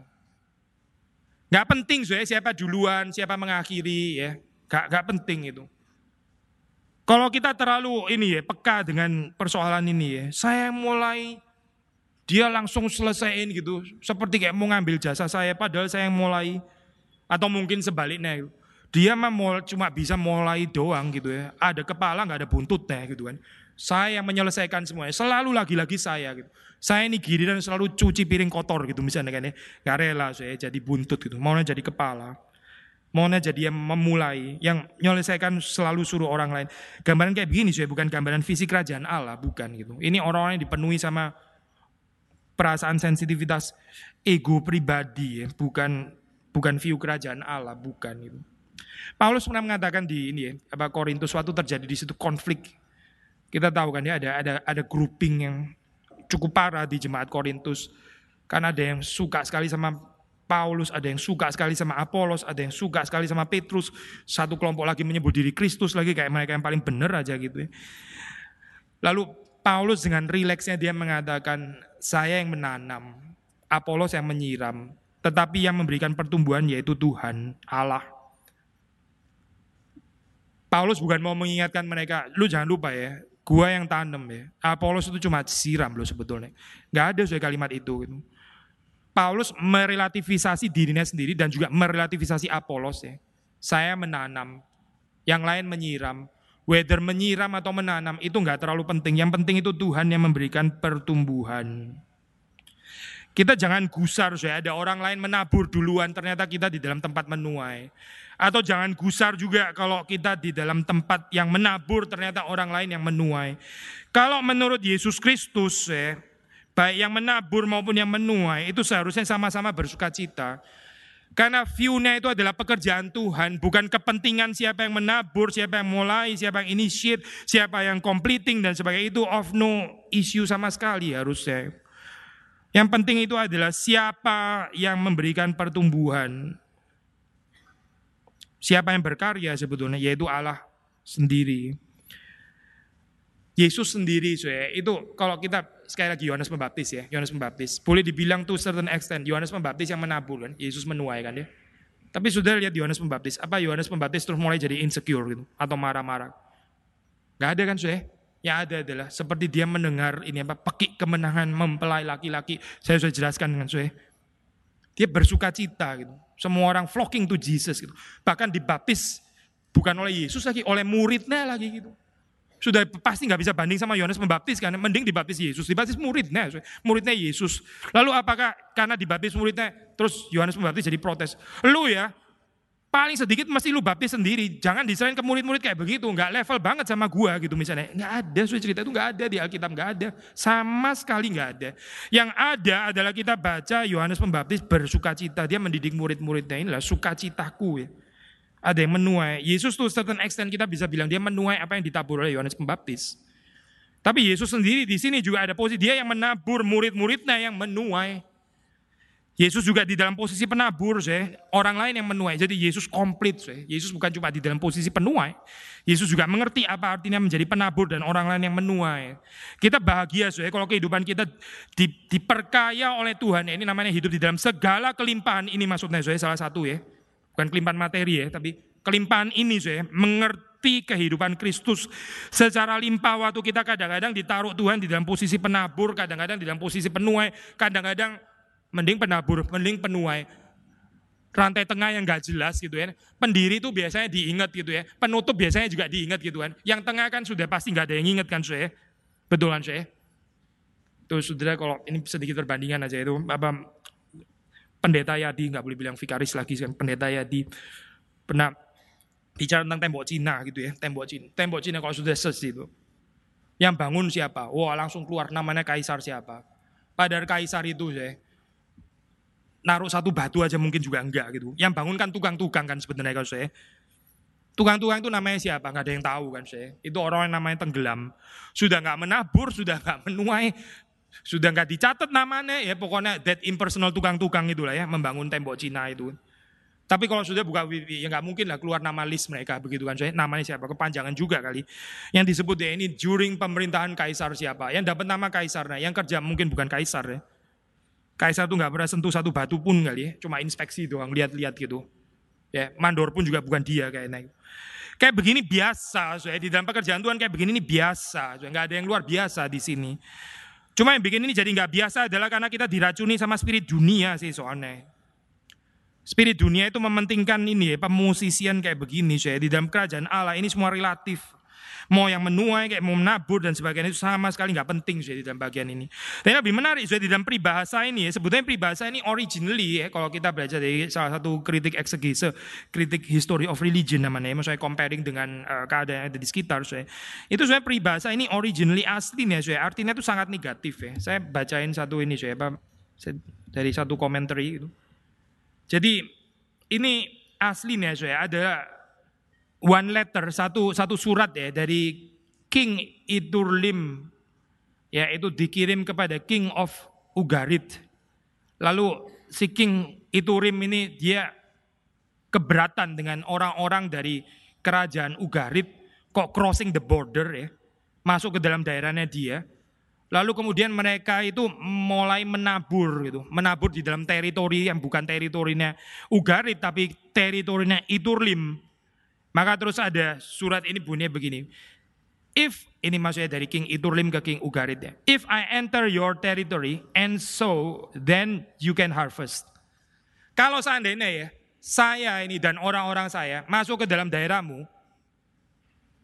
Gak penting saya siapa duluan, siapa mengakhiri ya. Gak, gak penting itu. Kalau kita terlalu ini ya, peka dengan persoalan ini ya. Saya mulai, dia langsung selesaiin gitu. Seperti kayak mau ngambil jasa saya, padahal saya yang mulai. Atau mungkin sebaliknya. Gitu. Dia mah cuma bisa mulai doang gitu ya. Ada kepala nggak ada buntutnya gitu kan. Saya yang menyelesaikan semuanya. Selalu lagi-lagi saya gitu. Saya ini dan selalu cuci piring kotor gitu misalnya kan ya. Gak rela saya jadi buntut gitu. Maunya jadi kepala. Maunya jadi yang memulai. Yang menyelesaikan selalu suruh orang lain. Gambaran kayak begini saya bukan gambaran fisik kerajaan Allah. Bukan gitu. Ini orang-orang yang dipenuhi sama perasaan sensitivitas ego pribadi ya. Bukan bukan view kerajaan Allah. Bukan gitu. Paulus pernah mengatakan di ini ya, apa Korintus suatu terjadi di situ konflik. Kita tahu kan ya ada ada ada grouping yang cukup parah di jemaat Korintus. Karena ada yang suka sekali sama Paulus, ada yang suka sekali sama Apolos, ada yang suka sekali sama Petrus. Satu kelompok lagi menyebut diri Kristus lagi kayak mereka yang paling benar aja gitu ya. Lalu Paulus dengan rileksnya dia mengatakan, saya yang menanam, Apolos yang menyiram, tetapi yang memberikan pertumbuhan yaitu Tuhan, Allah. Paulus bukan mau mengingatkan mereka, lu jangan lupa ya, Gua yang tanam ya. Apolos itu cuma siram loh sebetulnya. Gak ada soal kalimat itu. Gitu. Paulus merelativisasi dirinya sendiri dan juga merelativisasi Apolos ya. Saya menanam, yang lain menyiram. Whether menyiram atau menanam itu nggak terlalu penting. Yang penting itu Tuhan yang memberikan pertumbuhan. Kita jangan gusar, saya ada orang lain menabur duluan, ternyata kita di dalam tempat menuai. Atau jangan gusar juga kalau kita di dalam tempat yang menabur ternyata orang lain yang menuai. Kalau menurut Yesus Kristus ya, baik yang menabur maupun yang menuai itu seharusnya sama-sama bersuka cita. Karena view-nya itu adalah pekerjaan Tuhan, bukan kepentingan siapa yang menabur, siapa yang mulai, siapa yang initiate, siapa yang completing dan sebagainya itu of no issue sama sekali harusnya. Yang penting itu adalah siapa yang memberikan pertumbuhan. Siapa yang berkarya sebetulnya yaitu Allah sendiri. Yesus sendiri saya itu kalau kita sekali lagi Yohanes Pembaptis ya, Yohanes Pembaptis. Boleh dibilang tuh certain extent Yohanes Pembaptis yang menabur kan, Yesus menuai kan ya. Tapi sudah lihat Yohanes Pembaptis, apa Yohanes Pembaptis terus mulai jadi insecure gitu atau marah-marah. Gak ada kan saya? Yang ada adalah seperti dia mendengar ini apa pekik kemenangan mempelai laki-laki. Saya sudah jelaskan dengan saya. Dia bersuka cita gitu. Semua orang flocking to Jesus gitu. Bahkan dibaptis bukan oleh Yesus lagi, oleh muridnya lagi gitu. Sudah pasti nggak bisa banding sama Yohanes Pembaptis kan, mending dibaptis Yesus, dibaptis muridnya, muridnya Yesus. Lalu apakah karena dibaptis muridnya, terus Yohanes Pembaptis jadi protes? Lu ya, paling sedikit mesti lu baptis sendiri. Jangan diserahin ke murid-murid kayak begitu. Nggak level banget sama gua gitu misalnya. Nggak ada, sudah cerita itu nggak ada di Alkitab. Nggak ada. Sama sekali nggak ada. Yang ada adalah kita baca Yohanes Pembaptis bersuka cita. Dia mendidik murid-muridnya. Inilah sukacitaku ya. Ada yang menuai. Yesus tuh certain extent kita bisa bilang dia menuai apa yang ditabur oleh Yohanes Pembaptis. Tapi Yesus sendiri di sini juga ada posisi dia yang menabur murid-muridnya yang menuai. Yesus juga di dalam posisi penabur, saya. orang lain yang menuai. Jadi Yesus komplit, saya. Yesus bukan cuma di dalam posisi penuai. Yesus juga mengerti apa artinya menjadi penabur dan orang lain yang menuai. Kita bahagia, saya. kalau kehidupan kita di, diperkaya oleh Tuhan. Ini namanya hidup di dalam segala kelimpahan. Ini maksudnya, saya salah satu ya. Bukan kelimpahan materi ya, tapi kelimpahan ini, saya. Mengerti kehidupan Kristus secara limpah waktu kita kadang-kadang ditaruh Tuhan di dalam posisi penabur, kadang-kadang di dalam posisi penuai, kadang-kadang mending penabur, mending penuai. Rantai tengah yang gak jelas gitu ya. Pendiri itu biasanya diingat gitu ya. Penutup biasanya juga diingat gitu kan. Yang tengah kan sudah pasti gak ada yang ingat kan saya. Betul kan saya? Tuh saudara kalau ini sedikit perbandingan aja itu. Apa, pendeta Yadi, nggak boleh bilang vikaris lagi kan. Pendeta Yadi pernah bicara tentang tembok Cina gitu ya. Tembok Cina. Tembok Cina kalau sudah sesuai itu. Yang bangun siapa? Wah langsung keluar namanya kaisar siapa. Padahal kaisar itu saya naruh satu batu aja mungkin juga enggak gitu. Yang bangun kan tukang-tukang kan sebenarnya kalau saya. Tukang-tukang itu namanya siapa? Nggak ada yang tahu kan saya. Itu orang yang namanya tenggelam. Sudah nggak menabur, sudah nggak menuai, sudah nggak dicatat namanya ya pokoknya that impersonal tukang-tukang itulah ya membangun tembok Cina itu. Tapi kalau sudah buka wifi ya nggak mungkin lah keluar nama list mereka begitu kan saya. Namanya siapa? Kepanjangan juga kali. Yang disebut ya ini during pemerintahan kaisar siapa? Yang dapat nama kaisar nah, yang kerja mungkin bukan kaisar ya. Kaisar tuh nggak pernah sentuh satu batu pun kali ya, cuma inspeksi doang, lihat-lihat gitu. Ya, mandor pun juga bukan dia kayaknya. Kayak begini biasa, so, ya. di dalam pekerjaan Tuhan kayak begini ini biasa, nggak ada yang luar biasa di sini. Cuma yang bikin ini jadi nggak biasa adalah karena kita diracuni sama spirit dunia sih soalnya. Spirit dunia itu mementingkan ini ya, pemusisian kayak begini, so, ya. di dalam kerajaan Allah ini semua relatif. Mau yang menuai, kayak mau menabur dan sebagainya itu sama sekali nggak penting sudah di dalam bagian ini. Dan lebih menarik sudah di dalam peribahasa ini ya, sebetulnya peribahasa ini originally ya, kalau kita belajar dari salah satu kritik eksegese, kritik history of religion namanya, maksudnya comparing dengan uh, keadaan yang ada di sekitar. Saya. Itu sebenarnya peribahasa ini originally aslinya, saya. artinya itu sangat negatif ya. Saya bacain satu ini saya, dari satu komentari itu. Jadi ini aslinya saya ada one letter, satu satu surat ya dari King Iturlim ya itu dikirim kepada King of Ugarit. Lalu si King Iturim ini dia keberatan dengan orang-orang dari kerajaan Ugarit kok crossing the border ya, masuk ke dalam daerahnya dia. Lalu kemudian mereka itu mulai menabur gitu, menabur di dalam teritori yang bukan teritorinya Ugarit tapi teritorinya Iturlim. Maka terus ada surat ini bunyinya begini. If, ini maksudnya dari King Iturlim ke King Ugarit ya. If I enter your territory and so, then you can harvest. Kalau seandainya ya, saya ini dan orang-orang saya masuk ke dalam daerahmu,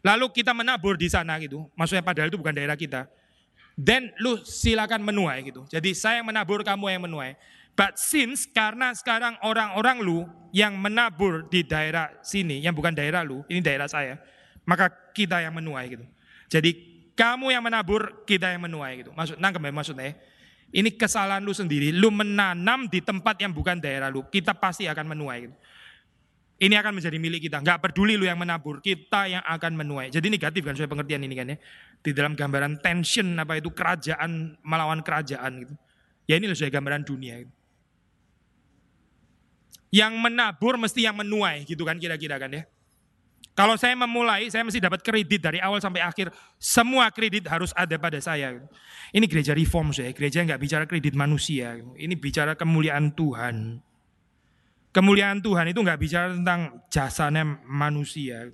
lalu kita menabur di sana gitu, maksudnya padahal itu bukan daerah kita, then lu silakan menuai gitu. Jadi saya yang menabur, kamu yang menuai. But since karena sekarang orang-orang lu yang menabur di daerah sini, yang bukan daerah lu, ini daerah saya, maka kita yang menuai gitu. Jadi kamu yang menabur, kita yang menuai gitu. Maksud, nangkep ya maksudnya? Ini kesalahan lu sendiri. Lu menanam di tempat yang bukan daerah lu, kita pasti akan menuai gitu. Ini akan menjadi milik kita. Nggak peduli lu yang menabur, kita yang akan menuai. Jadi negatif kan saya pengertian ini kan ya. Di dalam gambaran tension apa itu kerajaan melawan kerajaan gitu. Ya ini saya gambaran dunia gitu. Yang menabur mesti yang menuai gitu kan kira-kira kan ya. Kalau saya memulai, saya mesti dapat kredit dari awal sampai akhir. Semua kredit harus ada pada saya. Ini gereja reform saya, gereja nggak bicara kredit manusia. Ini bicara kemuliaan Tuhan. Kemuliaan Tuhan itu nggak bicara tentang jasanya manusia.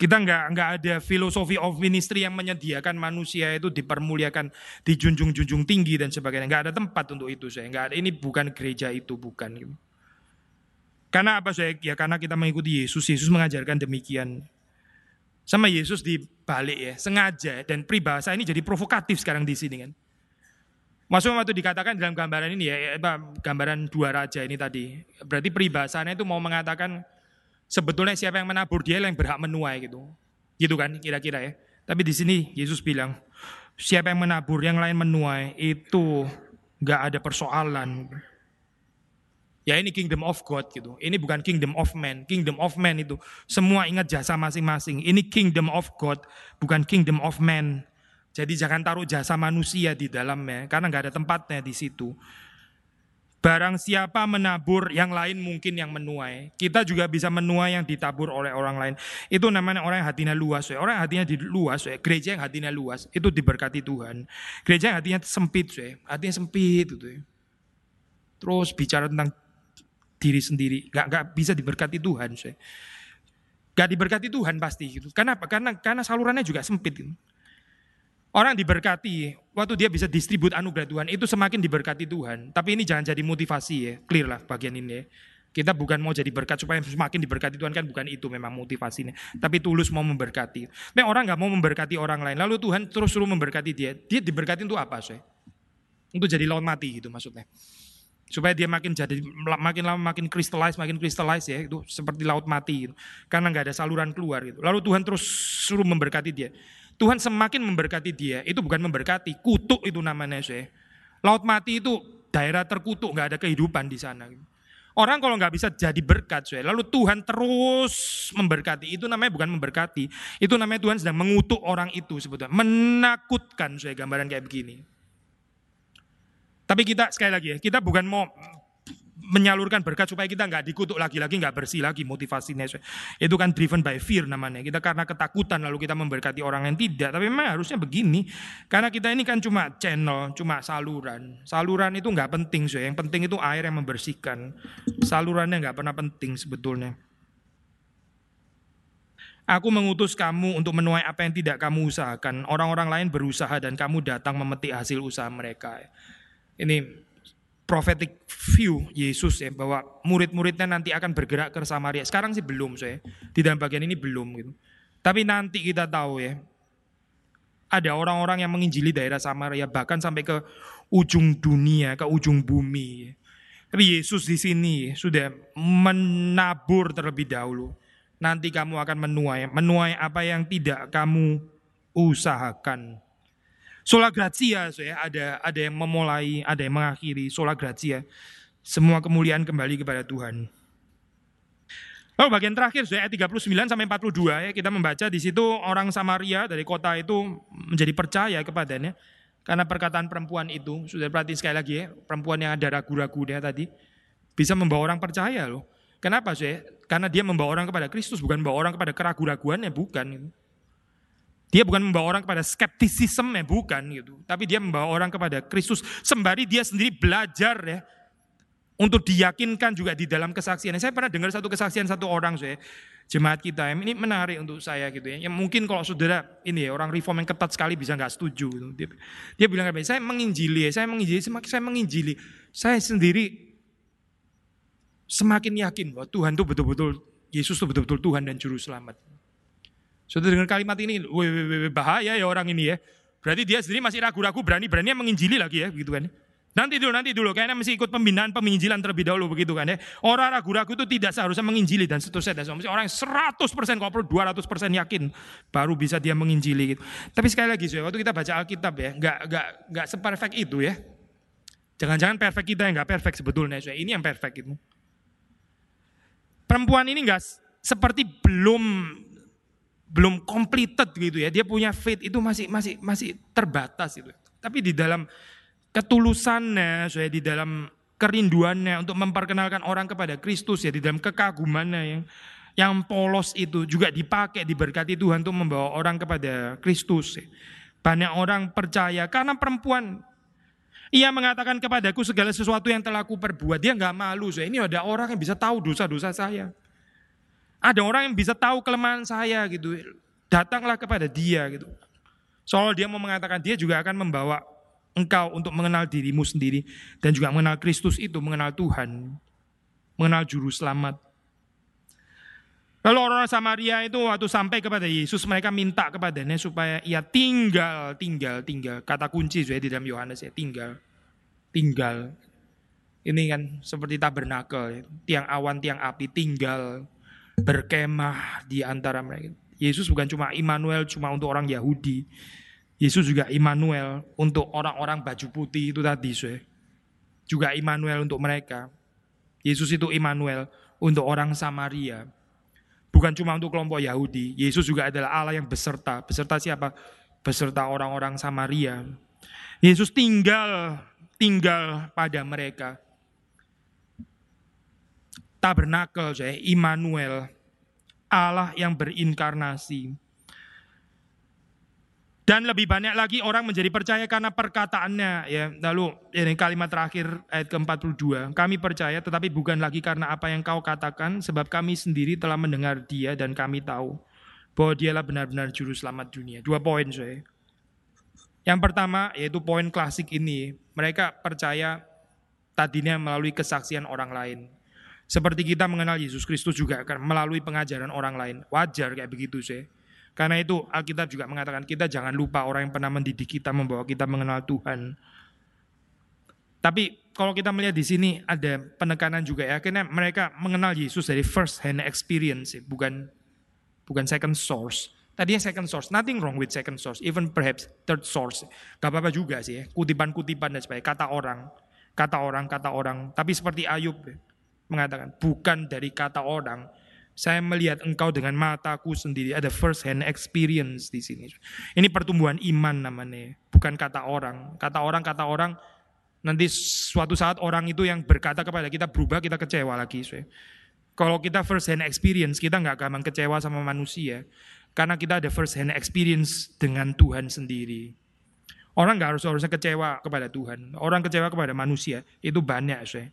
Kita nggak nggak ada filosofi of ministry yang menyediakan manusia itu dipermuliakan, dijunjung-junjung tinggi dan sebagainya. Nggak ada tempat untuk itu saya. Nggak ada. Ini bukan gereja itu bukan. Karena apa saya? Ya karena kita mengikuti Yesus. Yesus mengajarkan demikian. Sama Yesus dibalik ya, sengaja dan pribahasa ini jadi provokatif sekarang di sini kan. Maksudnya waktu dikatakan dalam gambaran ini ya, gambaran dua raja ini tadi, berarti peribahasannya itu mau mengatakan sebetulnya siapa yang menabur dia yang berhak menuai gitu. Gitu kan kira-kira ya. Tapi di sini Yesus bilang, siapa yang menabur yang lain menuai itu nggak ada persoalan. Ya ini kingdom of God gitu. Ini bukan kingdom of man. Kingdom of man itu semua ingat jasa masing-masing. Ini kingdom of God, bukan kingdom of man. Jadi jangan taruh jasa manusia di dalamnya, karena nggak ada tempatnya di situ. Barang siapa menabur, yang lain mungkin yang menuai. Kita juga bisa menuai yang ditabur oleh orang lain. Itu namanya orang yang hatinya luas. Orang yang hatinya luas, gereja yang hatinya luas, itu diberkati Tuhan. Gereja yang hatinya sempit, ya. hatinya sempit. Gitu. Terus bicara tentang diri sendiri, gak, gak bisa diberkati Tuhan. Gak diberkati Tuhan pasti. Gitu. Kenapa? Karena, karena salurannya juga sempit. Gitu. Orang diberkati, waktu dia bisa distribut anugerah Tuhan, itu semakin diberkati Tuhan. Tapi ini jangan jadi motivasi ya, clear lah bagian ini ya. Kita bukan mau jadi berkat supaya semakin diberkati Tuhan kan bukan itu memang motivasinya. Tapi tulus mau memberkati. Memang orang nggak mau memberkati orang lain, lalu Tuhan terus suruh memberkati dia. Dia diberkati untuk apa sih? Untuk jadi lawan mati gitu maksudnya. Supaya dia makin jadi makin lama makin crystallize, makin crystallize ya itu seperti laut mati gitu. Karena nggak ada saluran keluar gitu. Lalu Tuhan terus suruh memberkati dia. Tuhan semakin memberkati dia. Itu bukan memberkati, kutuk itu namanya saya. Laut mati itu daerah terkutuk, nggak ada kehidupan di sana. Orang kalau nggak bisa jadi berkat, saya, lalu Tuhan terus memberkati. Itu namanya bukan memberkati, itu namanya Tuhan sedang mengutuk orang itu sebetulnya, menakutkan saya gambaran kayak begini. Tapi kita sekali lagi ya, kita bukan mau menyalurkan berkat supaya kita nggak dikutuk lagi-lagi, nggak bersih lagi motivasinya. Itu kan driven by fear namanya. Kita karena ketakutan lalu kita memberkati orang yang tidak. Tapi memang harusnya begini. Karena kita ini kan cuma channel, cuma saluran. Saluran itu nggak penting, so. yang penting itu air yang membersihkan. Salurannya nggak pernah penting sebetulnya. Aku mengutus kamu untuk menuai apa yang tidak kamu usahakan. Orang-orang lain berusaha dan kamu datang memetik hasil usaha mereka. Ini prophetic view Yesus ya bahwa murid-muridnya nanti akan bergerak ke Samaria. Sekarang sih belum saya. Di dalam bagian ini belum gitu. Tapi nanti kita tahu ya. Ada orang-orang yang menginjili daerah Samaria bahkan sampai ke ujung dunia, ke ujung bumi. Tapi Yesus di sini sudah menabur terlebih dahulu. Nanti kamu akan menuai, menuai apa yang tidak kamu usahakan. Sola Grazia, ya, ada ada yang memulai, ada yang mengakhiri. Sola Grazia, semua kemuliaan kembali kepada Tuhan. Lalu bagian terakhir, saya ayat 39 sampai 42 ya kita membaca di situ orang Samaria dari kota itu menjadi percaya kepadanya karena perkataan perempuan itu sudah perhati sekali lagi ya perempuan yang ada ragu-ragu dia tadi bisa membawa orang percaya loh. Kenapa sih? Karena dia membawa orang kepada Kristus bukan membawa orang kepada keraguan-raguannya bukan. Dia bukan membawa orang kepada skeptisisme, ya, bukan gitu. Tapi dia membawa orang kepada Kristus sembari dia sendiri belajar ya untuk diyakinkan juga di dalam kesaksian. Saya pernah dengar satu kesaksian satu orang saya jemaat kita ini menarik untuk saya gitu ya. Yang mungkin kalau saudara ini ya orang reform yang ketat sekali bisa nggak setuju. Gitu. Dia, dia bilang saya menginjili, saya menginjili, semakin saya menginjili, saya sendiri semakin yakin bahwa Tuhan itu betul-betul Yesus itu betul-betul Tuhan dan Juru Selamat. Sudah dengar kalimat ini, bahaya ya orang ini ya. Berarti dia sendiri masih ragu-ragu, berani-beraninya menginjili lagi ya, begitu kan. Nanti dulu, nanti dulu, kayaknya mesti ikut pembinaan penginjilan terlebih dahulu begitu kan ya. Orang ragu-ragu itu tidak seharusnya menginjili dan seterusnya. Dan seterusnya. Orang yang 100% kalau perlu 200% yakin baru bisa dia menginjili gitu. Tapi sekali lagi waktu kita baca Alkitab ya, nggak nggak nggak seperfect itu ya. Jangan-jangan perfect kita yang nggak perfect sebetulnya. Ini yang perfect itu. Perempuan ini nggak seperti belum belum completed gitu ya. Dia punya faith itu masih masih masih terbatas itu. Tapi di dalam ketulusannya, saya di dalam kerinduannya untuk memperkenalkan orang kepada Kristus ya di dalam kekagumannya yang yang polos itu juga dipakai diberkati Tuhan untuk membawa orang kepada Kristus. Ya. Banyak orang percaya karena perempuan ia mengatakan kepadaku segala sesuatu yang telah aku perbuat. Dia nggak malu. Saya. Ini ada orang yang bisa tahu dosa-dosa saya. Ada orang yang bisa tahu kelemahan saya gitu. Datanglah kepada dia gitu. Soal dia mau mengatakan dia juga akan membawa engkau untuk mengenal dirimu sendiri dan juga mengenal Kristus itu, mengenal Tuhan, mengenal juru selamat. Lalu orang Samaria itu waktu sampai kepada Yesus mereka minta kepadanya supaya ia tinggal, tinggal, tinggal. Kata kunci saya di dalam Yohanes ya, tinggal. tinggal. Ini kan seperti tabernakel, tiang awan, tiang api tinggal berkemah di antara mereka. Yesus bukan cuma Immanuel cuma untuk orang Yahudi. Yesus juga Immanuel untuk orang-orang baju putih itu tadi, saya. Juga Immanuel untuk mereka. Yesus itu Immanuel untuk orang Samaria. Bukan cuma untuk kelompok Yahudi. Yesus juga adalah Allah yang beserta. Beserta siapa? Beserta orang-orang Samaria. Yesus tinggal tinggal pada mereka. Tabernakel saya, Immanuel, Allah yang berinkarnasi. Dan lebih banyak lagi orang menjadi percaya karena perkataannya ya. Lalu ini kalimat terakhir ayat ke-42. Kami percaya tetapi bukan lagi karena apa yang kau katakan sebab kami sendiri telah mendengar dia dan kami tahu bahwa dialah benar-benar juru selamat dunia. Dua poin saya. Yang pertama yaitu poin klasik ini. Mereka percaya tadinya melalui kesaksian orang lain. Seperti kita mengenal Yesus Kristus juga akan melalui pengajaran orang lain. Wajar kayak begitu sih. Karena itu Alkitab juga mengatakan kita jangan lupa orang yang pernah mendidik kita membawa kita mengenal Tuhan. Tapi kalau kita melihat di sini ada penekanan juga ya, akhirnya mereka mengenal Yesus dari first hand experience, bukan bukan second source. Tadinya second source, nothing wrong with second source, even perhaps third source. Gak apa-apa juga sih ya, kutipan-kutipan dan sebagainya, kata orang, kata orang, kata orang. Tapi seperti Ayub mengatakan, bukan dari kata orang, saya melihat engkau dengan mataku sendiri. Ada first hand experience di sini. Ini pertumbuhan iman namanya, bukan kata orang. Kata orang, kata orang, nanti suatu saat orang itu yang berkata kepada kita berubah, kita kecewa lagi. Kalau kita first hand experience, kita nggak gampang kecewa sama manusia. Karena kita ada first hand experience dengan Tuhan sendiri. Orang nggak harus harusnya kecewa kepada Tuhan. Orang kecewa kepada manusia itu banyak, saya.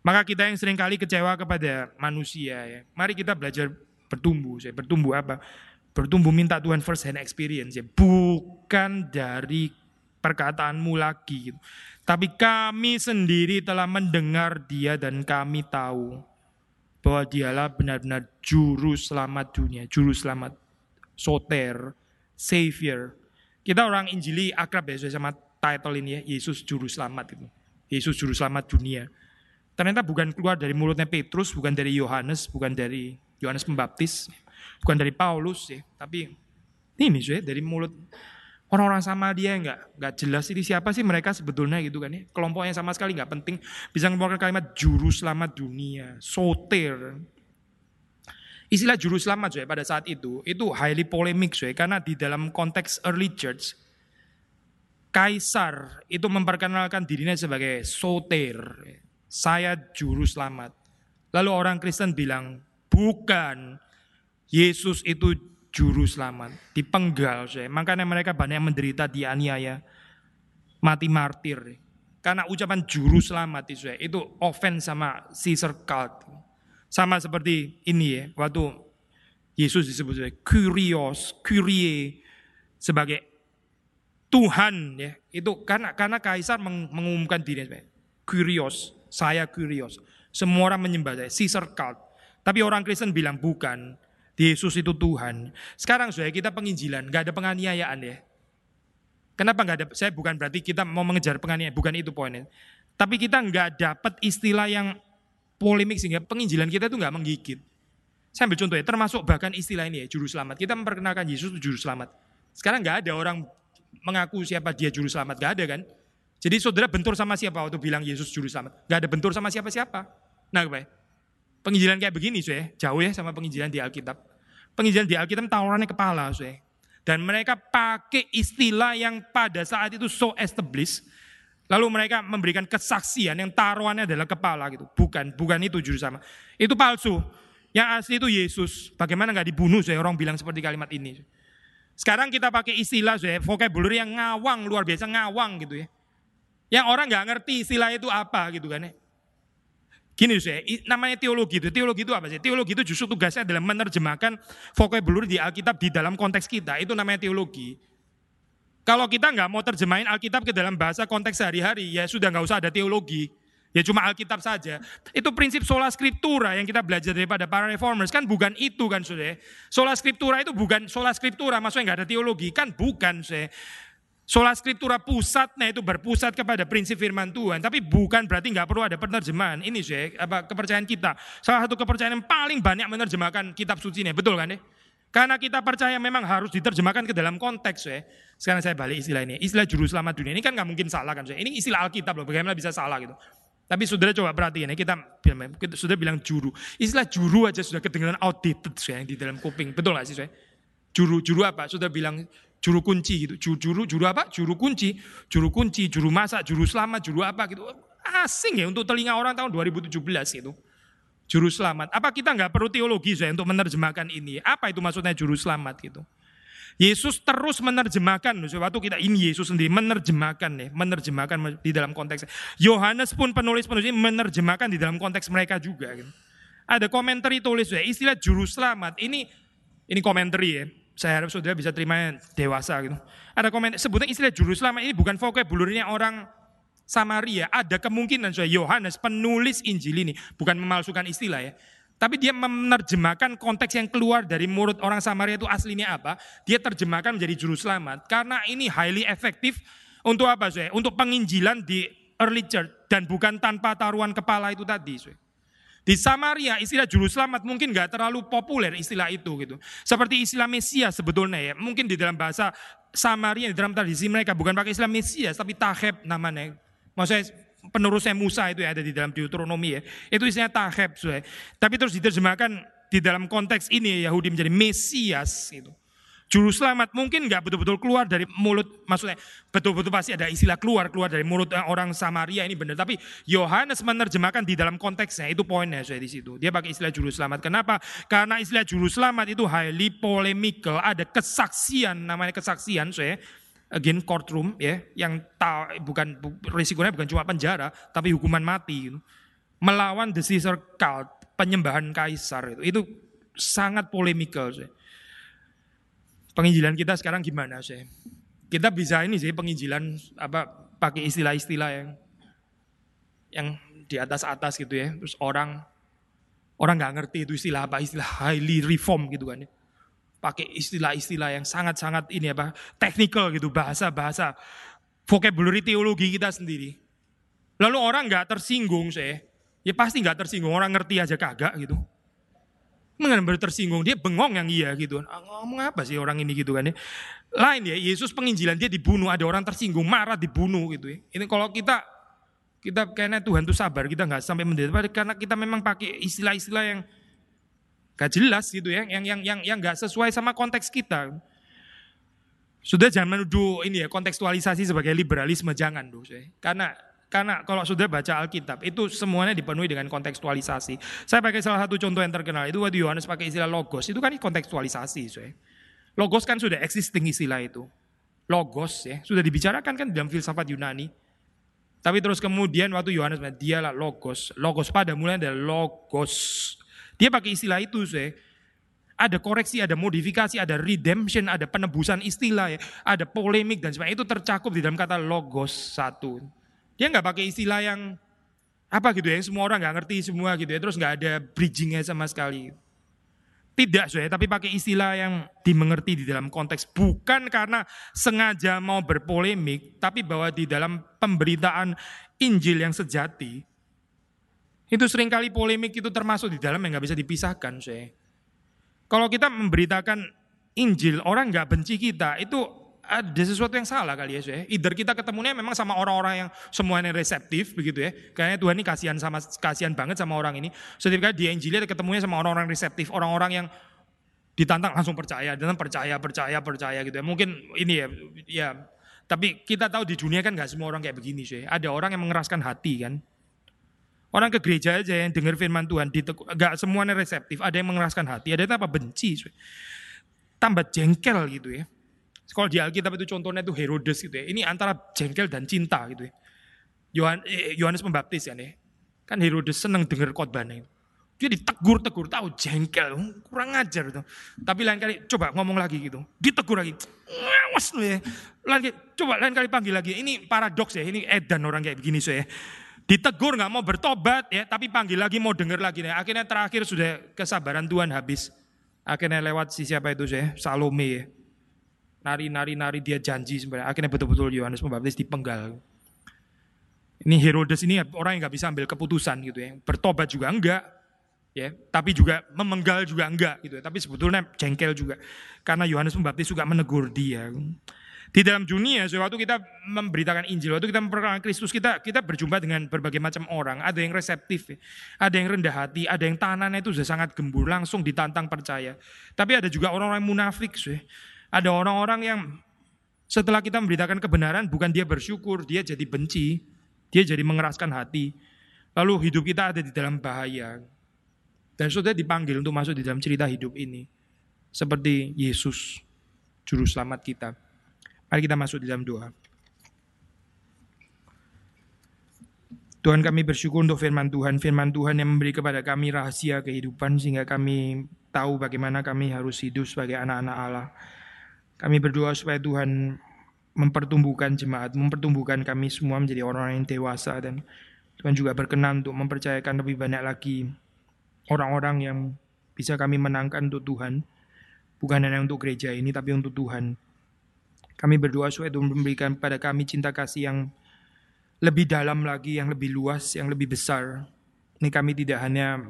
Maka kita yang sering kali kecewa kepada manusia, ya. Mari kita belajar bertumbuh, saya. Bertumbuh apa? Bertumbuh minta Tuhan first hand experience, ya. Bukan dari perkataanmu lagi. Gitu. Tapi kami sendiri telah mendengar dia dan kami tahu bahwa dialah benar-benar juru selamat dunia, juru selamat soter, savior. Kita orang Injili akrab ya sama title ini ya, Yesus juru selamat itu. Yesus juru selamat dunia. Ternyata bukan keluar dari mulutnya Petrus, bukan dari Yohanes, bukan dari Yohanes Pembaptis, bukan dari Paulus ya, tapi ini sih dari mulut Orang-orang sama dia nggak nggak jelas ini siapa sih mereka sebetulnya gitu kan ya. Kelompoknya sama sekali nggak penting. Bisa mengeluarkan kalimat juru selamat dunia, soter. Istilah juru selamat saya pada saat itu itu highly polemik saya karena di dalam konteks early church kaisar itu memperkenalkan dirinya sebagai soter. Saya juru selamat. Lalu orang Kristen bilang, bukan. Yesus itu juru selamat, dipenggal saya. Makanya mereka banyak menderita dianiaya, mati martir. Karena ucapan juru selamat itu saya, itu offense sama Caesar cult. Sama seperti ini ya, waktu Yesus disebut sebagai Kyrios, Kyrie sebagai Tuhan ya. Itu karena karena kaisar mengumumkan diri sebagai Kyrios, saya Kyrios. Semua orang menyembah saya, Caesar cult. Tapi orang Kristen bilang bukan, Yesus itu Tuhan. Sekarang saya kita penginjilan, nggak ada penganiayaan ya. Kenapa nggak ada? Saya bukan berarti kita mau mengejar penganiayaan, bukan itu poinnya. Tapi kita nggak dapat istilah yang polemik sehingga penginjilan kita itu nggak menggigit. Saya ambil contoh ya, termasuk bahkan istilah ini ya, juru selamat. Kita memperkenalkan Yesus itu juru selamat. Sekarang nggak ada orang mengaku siapa dia juru selamat, nggak ada kan? Jadi saudara bentur sama siapa waktu bilang Yesus juru selamat? Nggak ada bentur sama siapa-siapa. Nah, baik. Penginjilan kayak begini, saya jauh ya sama penginjilan di Alkitab. Penginjilan di Alkitab tawarannya kepala, saya. Dan mereka pakai istilah yang pada saat itu so established. Lalu mereka memberikan kesaksian yang taruhannya adalah kepala gitu. Bukan, bukan itu juru sama. Itu palsu. Yang asli itu Yesus. Bagaimana nggak dibunuh saya orang bilang seperti kalimat ini. Sekarang kita pakai istilah saya, vocabulary yang ngawang, luar biasa ngawang gitu ya. Yang orang nggak ngerti istilah itu apa gitu kan ya. Gini saya, namanya teologi itu. Teologi itu apa sih? Teologi itu justru tugasnya adalah menerjemahkan vocabulary di Alkitab di dalam konteks kita. Itu namanya teologi. Kalau kita nggak mau terjemahin Alkitab ke dalam bahasa konteks sehari-hari, ya sudah nggak usah ada teologi. Ya cuma Alkitab saja. Itu prinsip sola scriptura yang kita belajar daripada para reformers. Kan bukan itu kan sudah. Sola scriptura itu bukan sola scriptura, maksudnya nggak ada teologi. Kan bukan sudah. Sola Scriptura pusatnya itu berpusat kepada prinsip firman Tuhan, tapi bukan berarti nggak perlu ada penerjemahan. Ini sih apa kepercayaan kita. Salah satu kepercayaan yang paling banyak menerjemahkan kitab suci ini, betul kan ya? Karena kita percaya memang harus diterjemahkan ke dalam konteks ya. Sekarang saya balik istilah ini, istilah juru selamat dunia ini kan nggak mungkin salah kan? Ini istilah Alkitab loh, bagaimana bisa salah gitu? Tapi saudara coba perhatiin ya, kita, kita sudah bilang juru. Istilah juru aja sudah kedengaran outdated saya di dalam kuping, betul nggak sih saya? Juru, juru apa? Sudah bilang juru kunci gitu. Juru, juru, juru apa? Juru kunci, juru kunci, juru masak, juru selamat, juru apa gitu. Asing ya untuk telinga orang tahun 2017 gitu. Juru selamat. Apa kita nggak perlu teologi saya untuk menerjemahkan ini? Apa itu maksudnya juru selamat gitu? Yesus terus menerjemahkan, waktu kita ini Yesus sendiri menerjemahkan nih, menerjemahkan di dalam konteks. Yohanes pun penulis penulis ini menerjemahkan di dalam konteks mereka juga. Gitu. Ada komentar tulis ya, istilah juru selamat ini ini komentar ya. Saya harap saudara bisa terima dewasa gitu. Ada komen sebutnya istilah juru selamat ini bukan vocabulary orang Samaria. Ada kemungkinan saya Yohanes penulis Injil ini bukan memalsukan istilah ya. Tapi dia menerjemahkan konteks yang keluar dari mulut orang Samaria itu aslinya apa. Dia terjemahkan menjadi juru selamat. Karena ini highly efektif untuk apa saya? Untuk penginjilan di early church. Dan bukan tanpa taruhan kepala itu tadi. Saya. Di Samaria istilah juru selamat mungkin nggak terlalu populer istilah itu gitu. Seperti istilah Mesias sebetulnya ya. Mungkin di dalam bahasa Samaria di dalam tradisi mereka bukan pakai istilah Mesias tapi Taheb namanya. Maksudnya penerusnya Musa itu ya ada di dalam Deuteronomi ya. Itu istilahnya Taheb. Tapi terus diterjemahkan di dalam konteks ini Yahudi menjadi Mesias gitu. Juru selamat mungkin nggak betul-betul keluar dari mulut, maksudnya betul-betul pasti ada istilah keluar keluar dari mulut orang Samaria ini benar. Tapi Yohanes menerjemahkan di dalam konteksnya itu poinnya saya di situ. Dia pakai istilah juru selamat. Kenapa? Karena istilah juru selamat itu highly polemical, ada kesaksian namanya kesaksian saya again courtroom ya yang ta, bukan risikonya bukan cuma penjara tapi hukuman mati gitu. melawan the Caesar cult penyembahan kaisar itu itu sangat polemikal saya penginjilan kita sekarang gimana sih? Kita bisa ini sih penginjilan apa pakai istilah-istilah yang yang di atas-atas gitu ya. Terus orang orang nggak ngerti itu istilah apa, istilah highly reform gitu kan ya. Pakai istilah-istilah yang sangat-sangat ini apa, technical gitu, bahasa-bahasa vocabulary teologi kita sendiri. Lalu orang nggak tersinggung sih, ya pasti nggak tersinggung, orang ngerti aja kagak gitu benar tersinggung, dia bengong yang iya gitu. Ah, ngomong apa sih orang ini gitu kan ya. Lain ya, Yesus penginjilan dia dibunuh, ada orang tersinggung, marah dibunuh gitu ya. Ini kalau kita kita kayaknya Tuhan tuh sabar, kita nggak sampai menderita karena kita memang pakai istilah-istilah yang gak jelas gitu ya, yang yang yang yang nggak sesuai sama konteks kita. Sudah jangan menuduh ini ya kontekstualisasi sebagai liberalisme jangan tuh, karena karena kalau sudah baca Alkitab, itu semuanya dipenuhi dengan kontekstualisasi. Saya pakai salah satu contoh yang terkenal, itu waktu Yohanes pakai istilah logos, itu kan kontekstualisasi. So. Logos kan sudah existing istilah itu. Logos ya, sudah dibicarakan kan dalam filsafat Yunani. Tapi terus kemudian waktu Yohanes, dialah logos. Logos pada mulanya adalah logos. Dia pakai istilah itu, so. ada koreksi, ada modifikasi, ada redemption, ada penebusan istilah, ya, ada polemik dan sebagainya. Itu tercakup di dalam kata logos satu. Dia nggak pakai istilah yang apa gitu ya, semua orang nggak ngerti semua gitu ya, terus nggak ada bridgingnya sama sekali. Tidak saya, tapi pakai istilah yang dimengerti di dalam konteks. Bukan karena sengaja mau berpolemik, tapi bahwa di dalam pemberitaan Injil yang sejati, itu sering kali polemik itu termasuk di dalam yang nggak bisa dipisahkan saya. Kalau kita memberitakan Injil, orang nggak benci kita, itu ada sesuatu yang salah kali ya, ya. Either kita ketemunya memang sama orang-orang yang semuanya reseptif begitu ya. Kayaknya Tuhan ini kasihan sama kasihan banget sama orang ini. Setiap kali di Injil ketemunya sama orang-orang reseptif, orang-orang yang ditantang langsung percaya, dan percaya, percaya, percaya gitu ya. Mungkin ini ya, ya. Tapi kita tahu di dunia kan nggak semua orang kayak begini sih. Ada orang yang mengeraskan hati kan. Orang ke gereja aja yang dengar firman Tuhan, nggak semuanya reseptif. Ada yang mengeraskan hati, ada yang apa benci. Sih. Tambah jengkel gitu ya. Kalau di Alkitab itu contohnya itu Herodes gitu ya. Ini antara jengkel dan cinta gitu ya. Eh, Yohanes Pembaptis ya nih. Kan Herodes seneng dengar khotbahnya. Dia ditegur-tegur, tahu jengkel, kurang ajar itu. Tapi lain kali coba ngomong lagi gitu. Ditegur lagi. Awas lu ya. Lain, coba lain kali panggil lagi. Ini paradoks ya, ini edan orang kayak begini so ya. Ditegur nggak mau bertobat ya, tapi panggil lagi mau dengar lagi. Ya. Akhirnya terakhir sudah kesabaran Tuhan habis. Akhirnya lewat si siapa itu saya, Salome ya nari-nari-nari dia janji sebenarnya. Akhirnya betul-betul Yohanes Pembaptis dipenggal. Ini Herodes ini orang yang nggak bisa ambil keputusan gitu ya. Bertobat juga enggak, ya. Tapi juga memenggal juga enggak gitu ya. Tapi sebetulnya jengkel juga karena Yohanes Pembaptis juga menegur dia. Di dalam dunia, waktu kita memberitakan Injil, waktu kita memperkenalkan Kristus, kita kita berjumpa dengan berbagai macam orang. Ada yang reseptif, ada yang rendah hati, ada yang tanahnya itu sudah sangat gembur, langsung ditantang percaya. Tapi ada juga orang-orang munafik, sih. Ada orang-orang yang setelah kita memberitakan kebenaran, bukan dia bersyukur, dia jadi benci, dia jadi mengeraskan hati. Lalu hidup kita ada di dalam bahaya. Dan saudara dipanggil untuk masuk di dalam cerita hidup ini. Seperti Yesus, Juru Selamat kita. Mari kita masuk di dalam doa. Tuhan kami bersyukur untuk firman Tuhan. Firman Tuhan yang memberi kepada kami rahasia kehidupan sehingga kami tahu bagaimana kami harus hidup sebagai anak-anak Allah. Kami berdoa supaya Tuhan mempertumbuhkan jemaat, mempertumbuhkan kami semua menjadi orang-orang yang dewasa dan Tuhan juga berkenan untuk mempercayakan lebih banyak lagi orang-orang yang bisa kami menangkan untuk Tuhan. Bukan hanya untuk gereja ini tapi untuk Tuhan. Kami berdoa supaya Tuhan memberikan pada kami cinta kasih yang lebih dalam lagi, yang lebih luas, yang lebih besar. Ini kami tidak hanya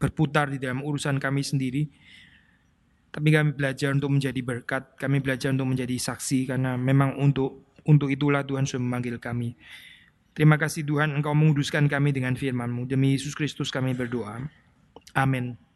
berputar di dalam urusan kami sendiri, tapi kami belajar untuk menjadi berkat, kami belajar untuk menjadi saksi karena memang untuk untuk itulah Tuhan sudah memanggil kami. Terima kasih Tuhan Engkau menguduskan kami dengan firman-Mu. Demi Yesus Kristus kami berdoa. Amin.